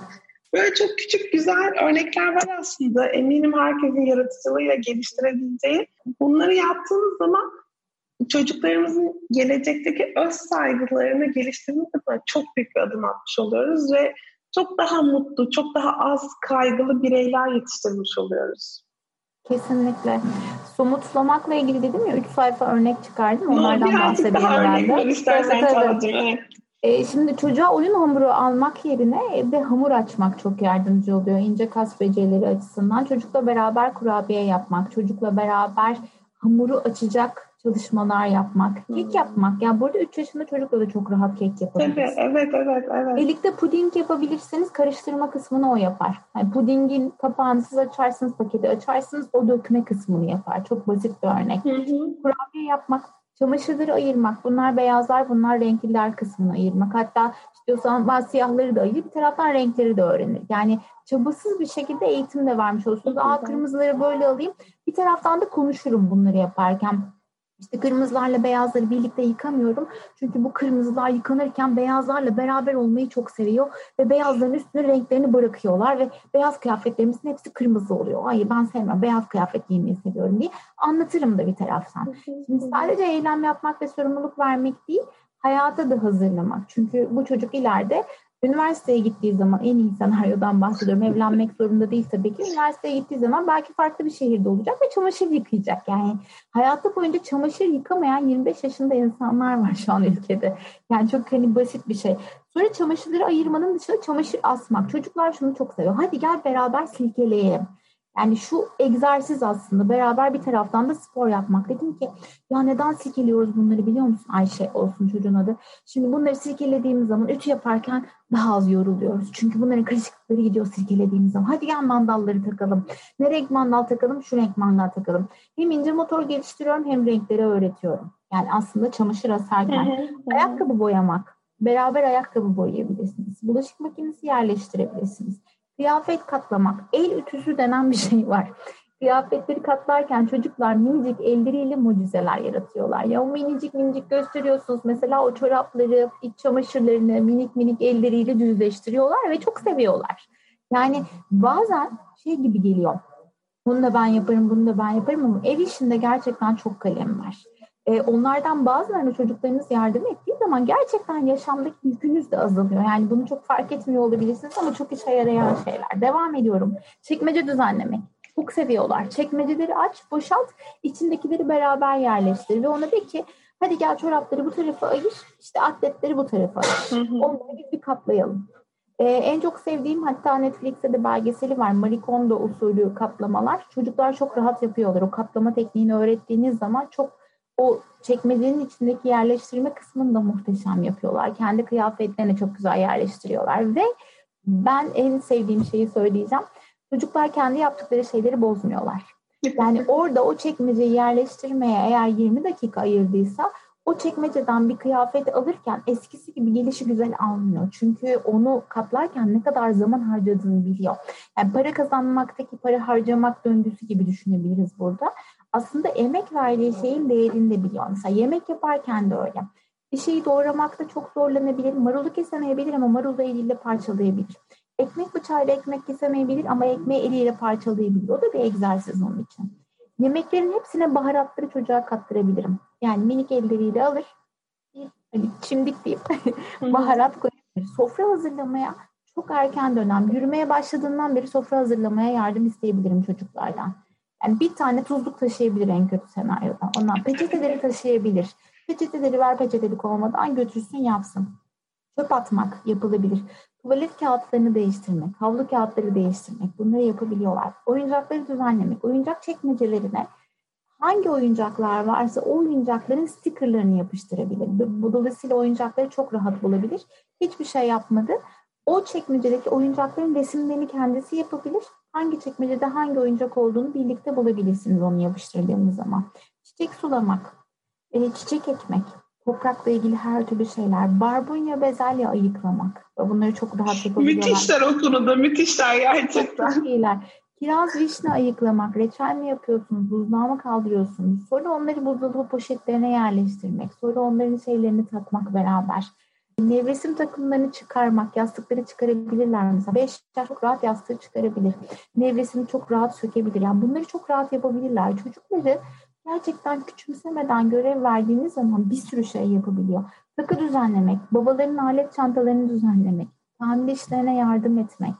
Böyle çok küçük güzel örnekler var aslında. Eminim herkesin yaratıcılığıyla geliştirebileceği. Bunları yaptığınız zaman çocuklarımızın gelecekteki öz saygılarını geliştirmek adına çok büyük bir adım atmış oluyoruz ve çok daha mutlu, çok daha az kaygılı bireyler yetiştirmiş oluyoruz. Kesinlikle. Somutlamakla ilgili dedim ya 3 sayfa örnek çıkardım. Onlardan bahsedeyim ben de. Örnek istersen evet, evet. E, şimdi çocuğa oyun hamuru almak yerine evde hamur açmak çok yardımcı oluyor. İnce kas becerileri açısından. Çocukla beraber kurabiye yapmak, çocukla beraber hamuru açacak çalışmalar yapmak, kek yapmak. Yani burada 3 yaşında çocukla da çok rahat kek yapabilirsiniz. Tabii, evet, evet, evet. Birlikte puding yapabilirsiniz, karıştırma kısmını o yapar. Yani pudingin kapağını siz açarsınız, paketi açarsınız, o dökme kısmını yapar. Çok basit bir örnek. Hı hı. Kurabiye yapmak Çamaşırları ayırmak, bunlar beyazlar, bunlar renkliler kısmını ayırmak. Hatta istiyorsan bazı siyahları da ayırıp bir taraftan renkleri de öğrenir. Yani çabasız bir şekilde eğitim de vermiş olursunuz. Aa kırmızıları böyle alayım. Bir taraftan da konuşurum bunları yaparken. İşte kırmızılarla beyazları birlikte yıkamıyorum. Çünkü bu kırmızılar yıkanırken beyazlarla beraber olmayı çok seviyor. Ve beyazların üstüne renklerini bırakıyorlar. Ve beyaz kıyafetlerimizin hepsi kırmızı oluyor. Hayır ben sevmem beyaz kıyafet giymeyi seviyorum diye anlatırım da bir taraftan. Şimdi sadece eylem yapmak ve sorumluluk vermek değil, hayata da hazırlamak. Çünkü bu çocuk ileride Üniversiteye gittiği zaman en iyi senaryodan bahsediyorum. Evlenmek zorunda değil tabii ki. Üniversiteye gittiği zaman belki farklı bir şehirde olacak ve çamaşır yıkayacak. Yani hayatı boyunca çamaşır yıkamayan 25 yaşında insanlar var şu an ülkede. Yani çok hani basit bir şey. Sonra çamaşırları ayırmanın dışında çamaşır asmak. Çocuklar şunu çok seviyor. Hadi gel beraber silkeleyelim. Yani şu egzersiz aslında beraber bir taraftan da spor yapmak. Dedim ki ya neden silkeliyoruz bunları biliyor musun Ayşe olsun çocuğun adı. Şimdi bunları silkelediğimiz zaman ütü yaparken daha az yoruluyoruz. Çünkü bunların karışıklıkları gidiyor silkelediğimiz zaman. Hadi gel mandalları takalım. Ne renk mandal takalım? Şu renk mandal takalım. Hem ince motor geliştiriyorum hem renkleri öğretiyorum. Yani aslında çamaşır asarken ayakkabı boyamak. Beraber ayakkabı boyayabilirsiniz. Bulaşık makinesi yerleştirebilirsiniz Kıyafet katlamak. El ütüsü denen bir şey var. Kıyafetleri katlarken çocuklar minicik elleriyle mucizeler yaratıyorlar. Ya o minicik minicik gösteriyorsunuz. Mesela o çorapları, iç çamaşırlarını minik minik elleriyle düzleştiriyorlar ve çok seviyorlar. Yani bazen şey gibi geliyor. Bunu da ben yaparım, bunu da ben yaparım ama ev işinde gerçekten çok kalem var e, onlardan bazılarına çocuklarınız yardım ettiği zaman gerçekten yaşamdaki yükünüz de azalıyor. Yani bunu çok fark etmiyor olabilirsiniz ama çok işe yarayan şeyler. Devam ediyorum. Çekmece düzenlemek. Çok seviyorlar. Çekmeceleri aç, boşalt, içindekileri beraber yerleştir ve ona de ki hadi gel çorapları bu tarafa ayır, işte atletleri bu tarafa ayır. Onları bir, bir katlayalım. Ee, en çok sevdiğim hatta Netflix'te de belgeseli var. Marie Kondo usulü katlamalar. Çocuklar çok rahat yapıyorlar. O katlama tekniğini öğrettiğiniz zaman çok o çekmecenin içindeki yerleştirme kısmını da muhteşem yapıyorlar. Kendi kıyafetlerini çok güzel yerleştiriyorlar ve ben en sevdiğim şeyi söyleyeceğim. Çocuklar kendi yaptıkları şeyleri bozmuyorlar. Yani orada o çekmeceyi yerleştirmeye eğer 20 dakika ayırdıysa o çekmeceden bir kıyafet alırken eskisi gibi gelişi güzel almıyor. Çünkü onu katlarken ne kadar zaman harcadığını biliyor. Yani para kazanmaktaki para harcamak döngüsü gibi düşünebiliriz burada. Aslında emek verdiği şeyin değerini de biliyor. Mesela yemek yaparken de öyle. Bir şeyi doğramakta çok zorlanabilir. Marulu kesemeyebilir ama marulu eliyle parçalayabilir. Ekmek bıçağıyla ekmek kesemeyebilir ama ekmeği eliyle parçalayabilir. O da bir egzersiz onun için. Yemeklerin hepsine baharatları çocuğa kattırabilirim. Yani minik elleriyle alır, bir hani çimdik deyip baharat koyabilir. Sofra hazırlamaya çok erken dönem, yürümeye başladığından beri sofra hazırlamaya yardım isteyebilirim çocuklardan. Yani bir tane tuzluk taşıyabilir en kötü senaryoda. Ondan peçeteleri taşıyabilir. Peçeteleri ver peçeteli kovamadan götürsün yapsın. Çöp atmak yapılabilir. Tuvalet kağıtlarını değiştirmek, havlu kağıtları değiştirmek bunları yapabiliyorlar. Oyuncakları düzenlemek, oyuncak çekmecelerine hangi oyuncaklar varsa o oyuncakların stickerlarını yapıştırabilir. Bu dolayısıyla oyuncakları çok rahat bulabilir. Hiçbir şey yapmadı. O çekmecedeki oyuncakların resimlerini kendisi yapabilir. Hangi çekmecede hangi oyuncak olduğunu birlikte bulabilirsiniz onu yapıştırdığınız zaman. Çiçek sulamak, e, çiçek ekmek, toprakla ilgili her türlü şeyler, barbunya, bezelye ayıklamak. Bunları çok rahat yapabiliyorlar. Müthişler o konuda, müthişler gerçekten. Çok iyiler. Kiraz vişne ayıklamak, reçel mi yapıyorsunuz, buzluğa mı kaldırıyorsunuz? Sonra onları buzdolabı poşetlerine yerleştirmek, sonra onların şeylerini takmak beraber. Nevresim takımlarını çıkarmak, yastıkları çıkarabilirler mesela. Beş yaş çok rahat yastığı çıkarabilir. Nevresimi çok rahat sökebilir. Yani bunları çok rahat yapabilirler. Çocukları gerçekten küçümsemeden görev verdiğiniz zaman bir sürü şey yapabiliyor. Takı düzenlemek, babaların alet çantalarını düzenlemek, tamir işlerine yardım etmek,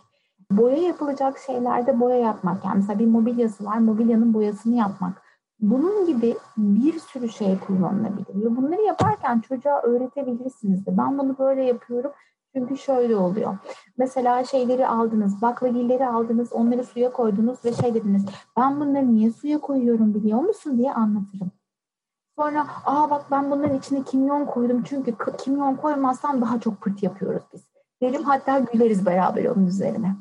boya yapılacak şeylerde boya yapmak. Yani mesela bir mobilyası var, mobilyanın boyasını yapmak. Bunun gibi bir sürü şey kullanılabilir. Ve bunları yaparken çocuğa öğretebilirsiniz de. Ben bunu böyle yapıyorum çünkü şöyle oluyor. Mesela şeyleri aldınız, baklagilleri aldınız, onları suya koydunuz ve şey dediniz. Ben bunları niye suya koyuyorum biliyor musun diye anlatırım. Sonra aa bak ben bunların içine kimyon koydum çünkü kimyon koymazsam daha çok pırt yapıyoruz biz. Derim hatta güleriz beraber onun üzerine.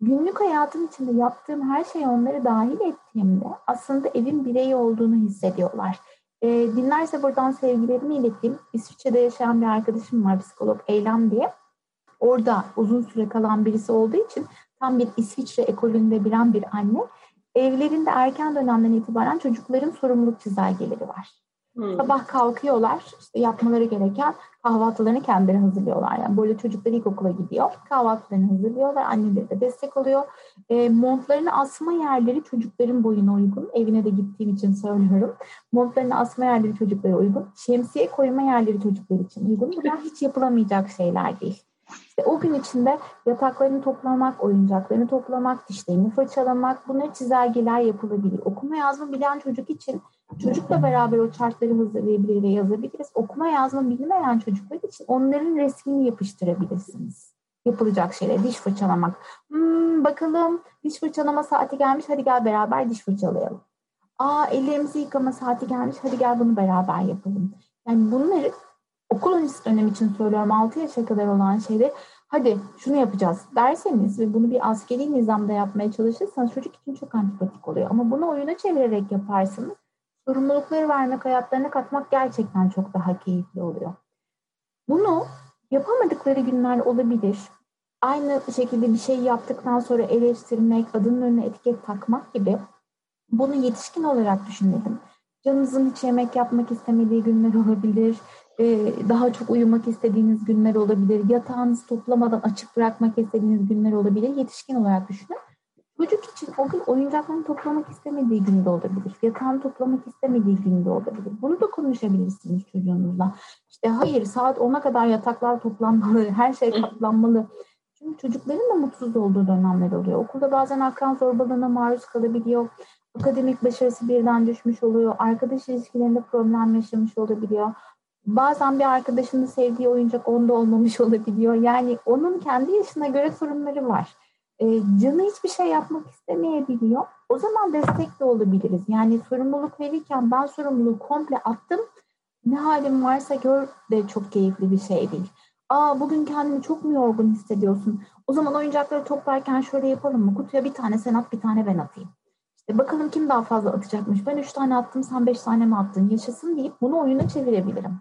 Günlük hayatım içinde yaptığım her şeyi onları dahil ettiğimde aslında evin bireyi olduğunu hissediyorlar. E, dinlerse buradan sevgilerimi ileteyim. İsviçre'de yaşayan bir arkadaşım var psikolog Eylem diye. Orada uzun süre kalan birisi olduğu için tam bir İsviçre ekolünde bilen bir anne. Evlerinde erken dönemden itibaren çocukların sorumluluk çizelgeleri var. Hmm. Sabah kalkıyorlar, işte yapmaları gereken kahvaltılarını kendileri hazırlıyorlar. Yani böyle çocuklar ilkokula gidiyor, kahvaltılarını hazırlıyorlar, anneleri de destek oluyor. E, montlarını asma yerleri çocukların boyuna uygun. Evine de gittiğim için söylüyorum. Montlarını asma yerleri çocuklara uygun. Şemsiye koyma yerleri çocuklar için uygun. Bunlar hiç yapılamayacak şeyler değil. İşte o gün içinde yataklarını toplamak, oyuncaklarını toplamak, dişlerini fırçalamak, bunları çizelgeler yapılabilir. Okuma yazma bilen çocuk için çocukla beraber o chartları hazırlayabilir ve yazabiliriz. Okuma yazma bilmeyen çocuklar için onların resmini yapıştırabilirsiniz. Yapılacak şeyler, diş fırçalamak. Hmm, bakalım diş fırçalama saati gelmiş, hadi gel beraber diş fırçalayalım. Aa ellerimizi yıkama saati gelmiş, hadi gel bunu beraber yapalım. Yani bunları okul öncesi dönem için söylüyorum 6 yaşa kadar olan şeyleri hadi şunu yapacağız derseniz ve bunu bir askeri nizamda yapmaya çalışırsanız çocuk için çok antipatik oluyor. Ama bunu oyuna çevirerek yaparsanız sorumlulukları vermek, hayatlarına katmak gerçekten çok daha keyifli oluyor. Bunu yapamadıkları günler olabilir. Aynı şekilde bir şey yaptıktan sonra eleştirmek, adının önüne etiket takmak gibi bunu yetişkin olarak düşünelim. Canınızın hiç yemek yapmak istemediği günler olabilir. Daha çok uyumak istediğiniz günler olabilir. Yatağınızı toplamadan açık bırakmak istediğiniz günler olabilir. Yetişkin olarak düşünün. Çocuk için o gün oyuncaklarını toplamak istemediği günde olabilir. Yatağını toplamak istemediği günde olabilir. Bunu da konuşabilirsiniz çocuğunuzla. İşte hayır saat 10'a kadar yataklar toplanmalı, her şey katlanmalı. Çünkü çocukların da mutsuz olduğu dönemler oluyor. Okulda bazen akran zorbalığına maruz kalabiliyor. Akademik başarısı birden düşmüş oluyor. Arkadaş ilişkilerinde problem yaşamış olabiliyor. Bazen bir arkadaşının sevdiği oyuncak onda olmamış olabiliyor. Yani onun kendi yaşına göre sorunları var e, canı hiçbir şey yapmak istemeyebiliyor. O zaman destek de olabiliriz. Yani sorumluluk verirken ben sorumluluğu komple attım. Ne halim varsa gör de çok keyifli bir şey değil. Aa bugün kendini çok mu yorgun hissediyorsun? O zaman oyuncakları toplarken şöyle yapalım mı? Kutuya bir tane sen at bir tane ben atayım. İşte bakalım kim daha fazla atacakmış. Ben üç tane attım sen beş tane mi attın? Yaşasın deyip bunu oyuna çevirebilirim.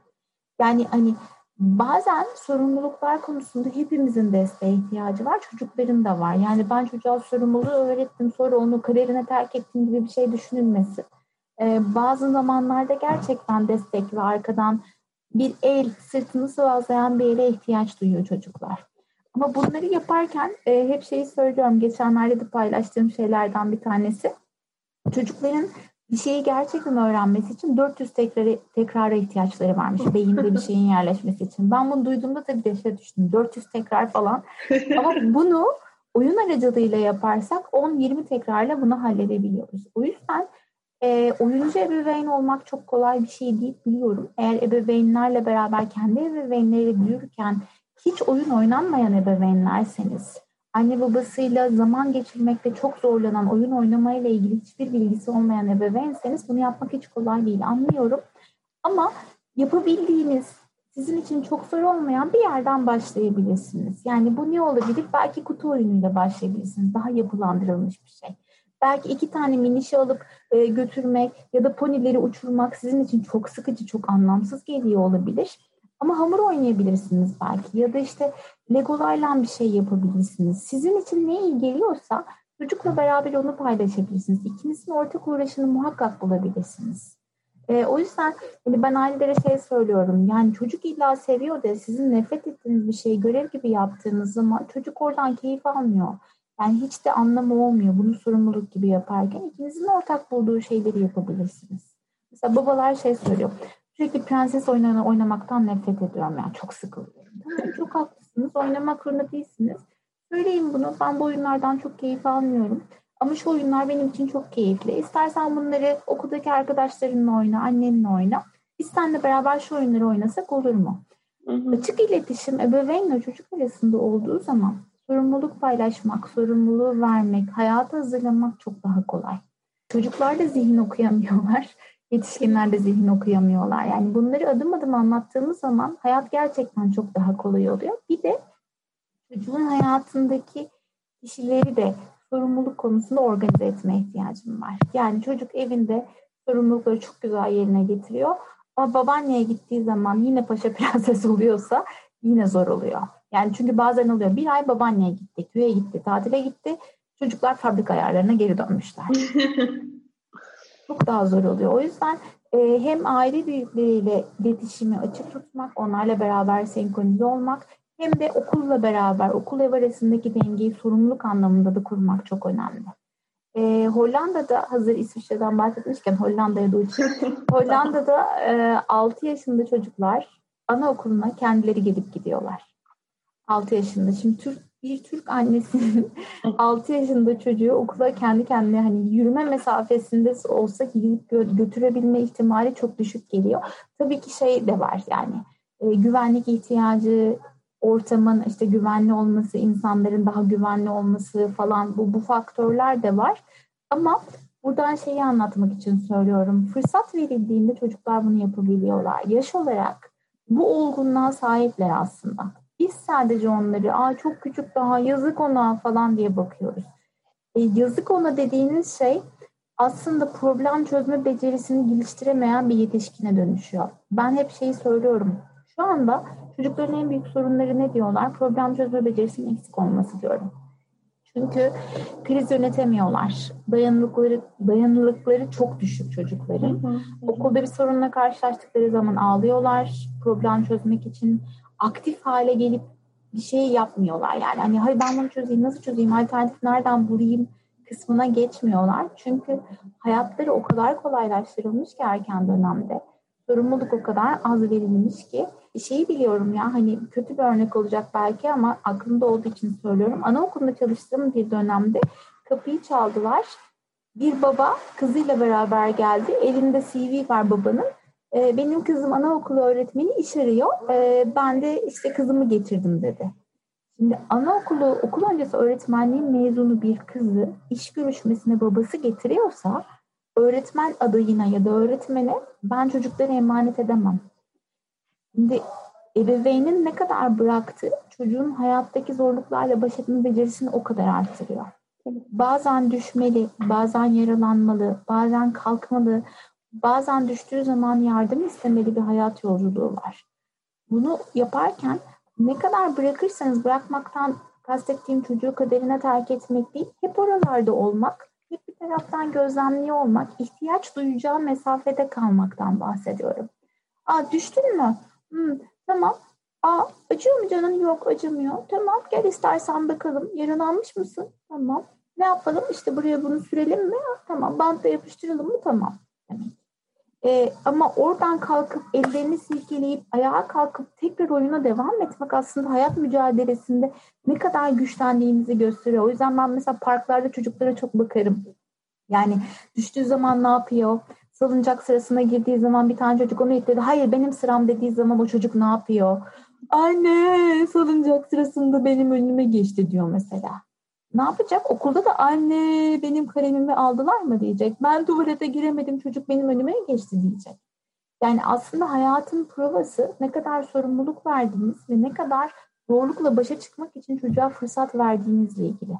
Yani hani bazen sorumluluklar konusunda hepimizin desteğe ihtiyacı var. Çocukların da var. Yani ben çocuğa sorumluluğu öğrettim sonra onu kariyerine terk ettim gibi bir şey düşünülmesin. Ee, bazı zamanlarda gerçekten destek ve arkadan bir el, sırtını sıvazlayan bir ele ihtiyaç duyuyor çocuklar. Ama bunları yaparken e, hep şeyi söylüyorum. Geçenlerde de paylaştığım şeylerden bir tanesi. Çocukların bir şeyi gerçekten öğrenmesi için 400 tekrar, tekrara ihtiyaçları varmış beyinde bir şeyin yerleşmesi için. Ben bunu duyduğumda tabii dehşet düştüm. 400 tekrar falan. Ama bunu oyun aracılığıyla yaparsak 10-20 tekrarla bunu halledebiliyoruz. O yüzden e, oyuncu ebeveyn olmak çok kolay bir şey değil biliyorum. Eğer ebeveynlerle beraber kendi ebeveynleriyle büyürken hiç oyun oynanmayan ebeveynlerseniz, anne babasıyla zaman geçirmekte çok zorlanan, oyun oynamayla ilgili hiçbir bilgisi olmayan ebeveynseniz bunu yapmak hiç kolay değil anlıyorum. Ama yapabildiğiniz, sizin için çok zor olmayan bir yerden başlayabilirsiniz. Yani bu ne olabilir? Belki kutu oyunuyla başlayabilirsiniz. Daha yapılandırılmış bir şey. Belki iki tane minişi alıp e, götürmek ya da ponileri uçurmak sizin için çok sıkıcı, çok anlamsız geliyor olabilir. Ama hamur oynayabilirsiniz belki ya da işte legolarla bir şey yapabilirsiniz. Sizin için ne iyi geliyorsa çocukla beraber onu paylaşabilirsiniz. İkinizin ortak uğraşını muhakkak bulabilirsiniz. E, o yüzden hani ben ailelere şey söylüyorum. Yani çocuk illa seviyor da sizin nefret ettiğiniz bir şeyi görev gibi yaptığınız zaman çocuk oradan keyif almıyor. Yani hiç de anlamı olmuyor bunu sorumluluk gibi yaparken. ikinizin ortak bulduğu şeyleri yapabilirsiniz. Mesela babalar şey söylüyor. Sürekli prenses oyunlarını oynamaktan nefret ediyorum. Yani çok sıkılıyorum. Tamam, çok haklısınız. Oynamak zorunda değilsiniz. Söyleyin bunu. Ben bu oyunlardan çok keyif almıyorum. Ama şu oyunlar benim için çok keyifli. İstersen bunları okuldaki arkadaşlarınla oyna, annenle oyna. Biz seninle beraber şu oyunları oynasak olur mu? Hı hı. Açık iletişim ebeveynle çocuk arasında olduğu zaman sorumluluk paylaşmak, sorumluluğu vermek, hayata hazırlamak çok daha kolay. Çocuklar da zihin okuyamıyorlar. Yetişkinler de zihin okuyamıyorlar. Yani bunları adım adım anlattığımız zaman hayat gerçekten çok daha kolay oluyor. Bir de çocuğun hayatındaki kişileri de sorumluluk konusunda organize etme ihtiyacım var. Yani çocuk evinde sorumlulukları çok güzel yerine getiriyor. Ama babaanneye gittiği zaman yine paşa prenses oluyorsa yine zor oluyor. Yani çünkü bazen oluyor bir ay babaanneye gitti, köye gitti, tatile gitti. Çocuklar fabrika ayarlarına geri dönmüşler. Çok daha zor oluyor. O yüzden e, hem aile büyükleriyle iletişimi açık tutmak, onlarla beraber senkronize olmak hem de okulla beraber okul ev arasındaki dengeyi sorumluluk anlamında da kurmak çok önemli. E, Hollanda'da hazır İsviçre'den bahsetmişken Hollanda'ya da uçuyor. Hollanda'da e, 6 yaşında çocuklar anaokuluna kendileri gelip gidiyorlar. 6 yaşında. Şimdi Türk bir Türk annesinin 6 yaşında çocuğu okula kendi kendine hani yürüme mesafesinde olsa gidip götürebilme ihtimali çok düşük geliyor. Tabii ki şey de var yani e, güvenlik ihtiyacı, ortamın işte güvenli olması, insanların daha güvenli olması falan bu, bu faktörler de var. Ama buradan şeyi anlatmak için söylüyorum. Fırsat verildiğinde çocuklar bunu yapabiliyorlar. Yaş olarak bu olgunluğa sahipler aslında. Biz sadece onları Aa, çok küçük daha yazık ona falan diye bakıyoruz. E, yazık ona dediğiniz şey aslında problem çözme becerisini geliştiremeyen bir yetişkine dönüşüyor. Ben hep şeyi söylüyorum. Şu anda çocukların en büyük sorunları ne diyorlar? Problem çözme becerisinin eksik olması diyorum. Çünkü kriz yönetemiyorlar. Dayanıklıkları, dayanıklıkları çok düşük çocukların. Hı hı. Okulda bir sorunla karşılaştıkları zaman ağlıyorlar. Problem çözmek için aktif hale gelip bir şey yapmıyorlar. Yani hani hayır ben bunu çözeyim, nasıl çözeyim, alternatif nereden bulayım kısmına geçmiyorlar. Çünkü hayatları o kadar kolaylaştırılmış ki erken dönemde. Sorumluluk o kadar az verilmiş ki. Şeyi biliyorum ya hani kötü bir örnek olacak belki ama aklımda olduğu için söylüyorum. Anaokulunda çalıştığım bir dönemde kapıyı çaldılar. Bir baba kızıyla beraber geldi. Elinde CV var babanın. E, benim kızım anaokulu öğretmeni iş arıyor. E, ben de işte kızımı getirdim dedi. Şimdi anaokulu okul öncesi öğretmenliğin mezunu bir kızı iş görüşmesine babası getiriyorsa öğretmen adayına ya da öğretmene ben çocukları emanet edemem. Şimdi ebeveynin ne kadar bıraktığı çocuğun hayattaki zorluklarla baş etme becerisini o kadar artırıyor. Bazen düşmeli, bazen yaralanmalı, bazen kalkmalı, bazen düştüğü zaman yardım istemeli bir hayat yolculuğu var. Bunu yaparken ne kadar bırakırsanız bırakmaktan kastettiğim çocuğu kaderine terk etmek değil, hep oralarda olmak, hep bir taraftan gözlemliyor olmak, ihtiyaç duyacağı mesafede kalmaktan bahsediyorum. Aa düştün mü? Hmm, tamam. Aa acıyor mu canın? Yok acımıyor. Tamam gel istersen bakalım. Yaralanmış mısın? Tamam. Ne yapalım? İşte buraya bunu sürelim mi? Tamam. Bantla yapıştıralım mı? Tamam. Demek. E, ama oradan kalkıp ellerini silkeleyip ayağa kalkıp tekrar oyuna devam etmek aslında hayat mücadelesinde ne kadar güçlendiğimizi gösteriyor. O yüzden ben mesela parklarda çocuklara çok bakarım. Yani düştüğü zaman ne yapıyor? Salıncak sırasına girdiği zaman bir tane çocuk onu itledi. Hayır benim sıram dediği zaman o çocuk ne yapıyor? Anne salıncak sırasında benim önüme geçti diyor mesela. Ne yapacak? Okulda da anne benim kalemimi aldılar mı diyecek. Ben tuvalete giremedim çocuk benim önüme geçti diyecek. Yani aslında hayatın provası ne kadar sorumluluk verdiğiniz ve ne kadar zorlukla başa çıkmak için çocuğa fırsat verdiğinizle ilgili.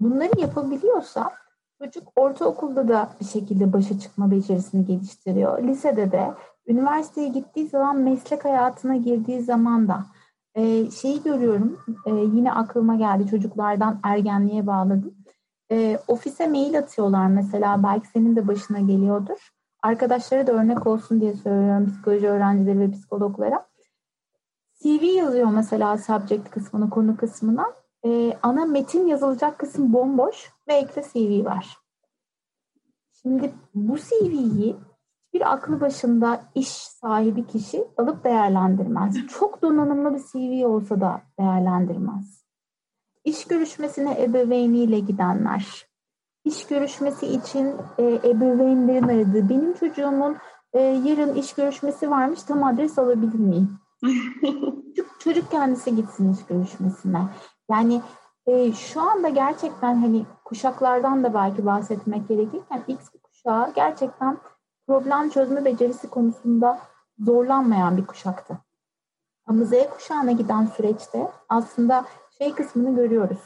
Bunları yapabiliyorsa çocuk ortaokulda da bir şekilde başa çıkma becerisini geliştiriyor. Lisede de, üniversiteye gittiği zaman meslek hayatına girdiği zaman da e, şeyi görüyorum, e, yine aklıma geldi çocuklardan ergenliğe bağladım. E, ofise mail atıyorlar mesela, belki senin de başına geliyordur. Arkadaşlara da örnek olsun diye söylüyorum psikoloji öğrencileri ve psikologlara. CV yazıyor mesela subject kısmına, konu kısmına. E, ana metin yazılacak kısım bomboş ve ekle CV var. Şimdi bu CV'yi bir aklı başında iş sahibi kişi alıp değerlendirmez. Çok donanımlı bir CV olsa da değerlendirmez. İş görüşmesine ebeveyniyle gidenler, iş görüşmesi için e, ebeveynlerin aradığı, benim çocuğumun e, yarın iş görüşmesi varmış, tam adres alabilir miyim? çocuk, çocuk kendisi gitsin iş görüşmesine. Yani e, şu anda gerçekten hani kuşaklardan da belki bahsetmek gerekirken X kuşağı gerçekten problem çözme becerisi konusunda zorlanmayan bir kuşaktı. Ama Z kuşağına giden süreçte aslında şey kısmını görüyoruz.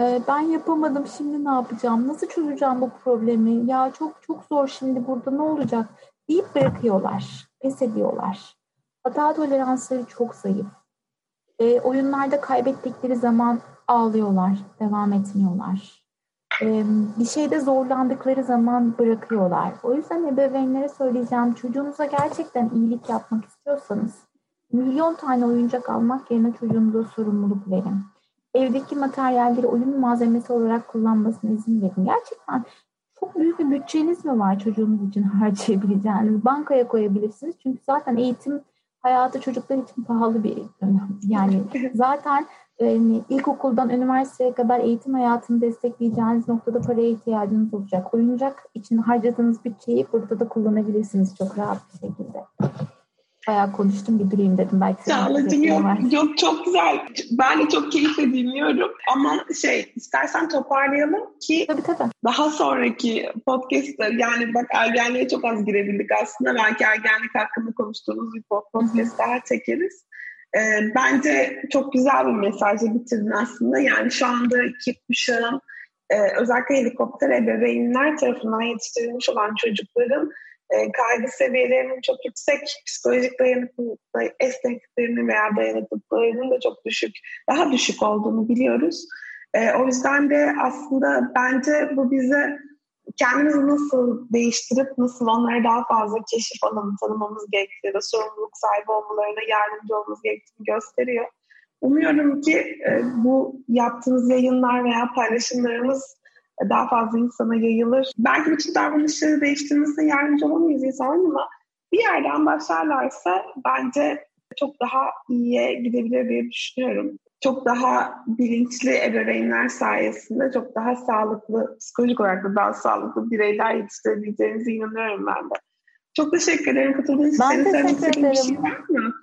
Ee, ben yapamadım şimdi ne yapacağım? Nasıl çözeceğim bu problemi? Ya çok çok zor şimdi burada ne olacak? deyip bırakıyorlar. Pes ediyorlar. Hata toleransları çok zayıf. E, oyunlarda kaybettikleri zaman ağlıyorlar, devam etmiyorlar bir şeyde zorlandıkları zaman bırakıyorlar. O yüzden ebeveynlere söyleyeceğim çocuğunuza gerçekten iyilik yapmak istiyorsanız milyon tane oyuncak almak yerine çocuğunuza sorumluluk verin. Evdeki materyalleri oyun malzemesi olarak kullanmasına izin verin. Gerçekten çok büyük bir bütçeniz mi var çocuğunuz için harcayabileceğiniz? Bankaya koyabilirsiniz. Çünkü zaten eğitim hayatı çocuklar için pahalı bir dönem. Yani zaten yani ilkokuldan üniversiteye kadar eğitim hayatını destekleyeceğiniz noktada paraya ihtiyacınız olacak. Oyuncak için harcadığınız bütçeyi burada da kullanabilirsiniz çok rahat bir şekilde. Bayağı konuştum bir durayım dedim. Belki Çağla'cığım yok, yok çok güzel. Ben de çok keyifle dinliyorum. Ama şey istersen toparlayalım ki tabii, tabii. daha sonraki podcast'ta yani bak ergenliğe çok az girebildik aslında. Belki ergenlik hakkında konuştuğumuz bir podcast daha çekeriz. E, bence çok güzel bir mesajla bitirdin aslında. Yani şu anda iki kuşağın e, özellikle helikopter ebeveynler tarafından yetiştirilmiş olan çocukların e, kaygı seviyelerinin çok yüksek, psikolojik dayanıklılıkları, esnekliklerinin veya dayanıklılıklarının da çok düşük, daha düşük olduğunu biliyoruz. E, o yüzden de aslında bence bu bize kendimizi nasıl değiştirip nasıl onlara daha fazla keşif alanı tanımamız gerektiği ya da sorumluluk sahibi olmalarına yardımcı olmamız gerektiğini gösteriyor. Umuyorum ki e, bu yaptığınız yayınlar veya paylaşımlarımız daha fazla insana yayılır. Belki bütün davranışları değiştirmesine yardımcı olamayız insanların ama bir yerden başlarlarsa bence çok daha iyiye gidebilir diye düşünüyorum çok daha bilinçli ebeveynler sayesinde çok daha sağlıklı, psikolojik olarak da daha sağlıklı bireyler yetiştirebileceğinize inanıyorum ben de. Çok teşekkür ederim katıldığınız için. Ben Senin teşekkür ederim. Bir şey var mı?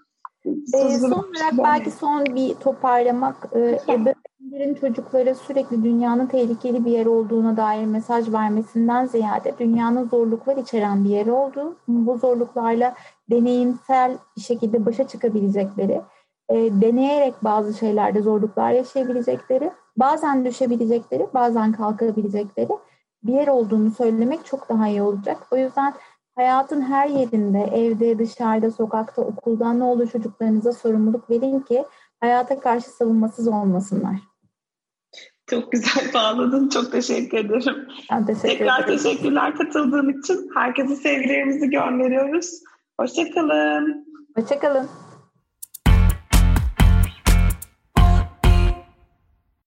Ee, son olarak belki son bir toparlamak, e, ebeveynlerin çocuklara sürekli dünyanın tehlikeli bir yer olduğuna dair mesaj vermesinden ziyade dünyanın zorluklar içeren bir yer olduğu, bu zorluklarla deneyimsel bir şekilde başa çıkabilecekleri, e, deneyerek bazı şeylerde zorluklar yaşayabilecekleri, bazen düşebilecekleri, bazen kalkabilecekleri bir yer olduğunu söylemek çok daha iyi olacak. O yüzden hayatın her yerinde, evde, dışarıda, sokakta, okuldan ne olur çocuklarınıza sorumluluk verin ki hayata karşı savunmasız olmasınlar. Çok güzel bağladın. Çok teşekkür ederim. Ben teşekkür Tekrar ederim. teşekkürler katıldığın için. Herkese sevgilerimizi gönderiyoruz. Hoşçakalın. Hoşçakalın.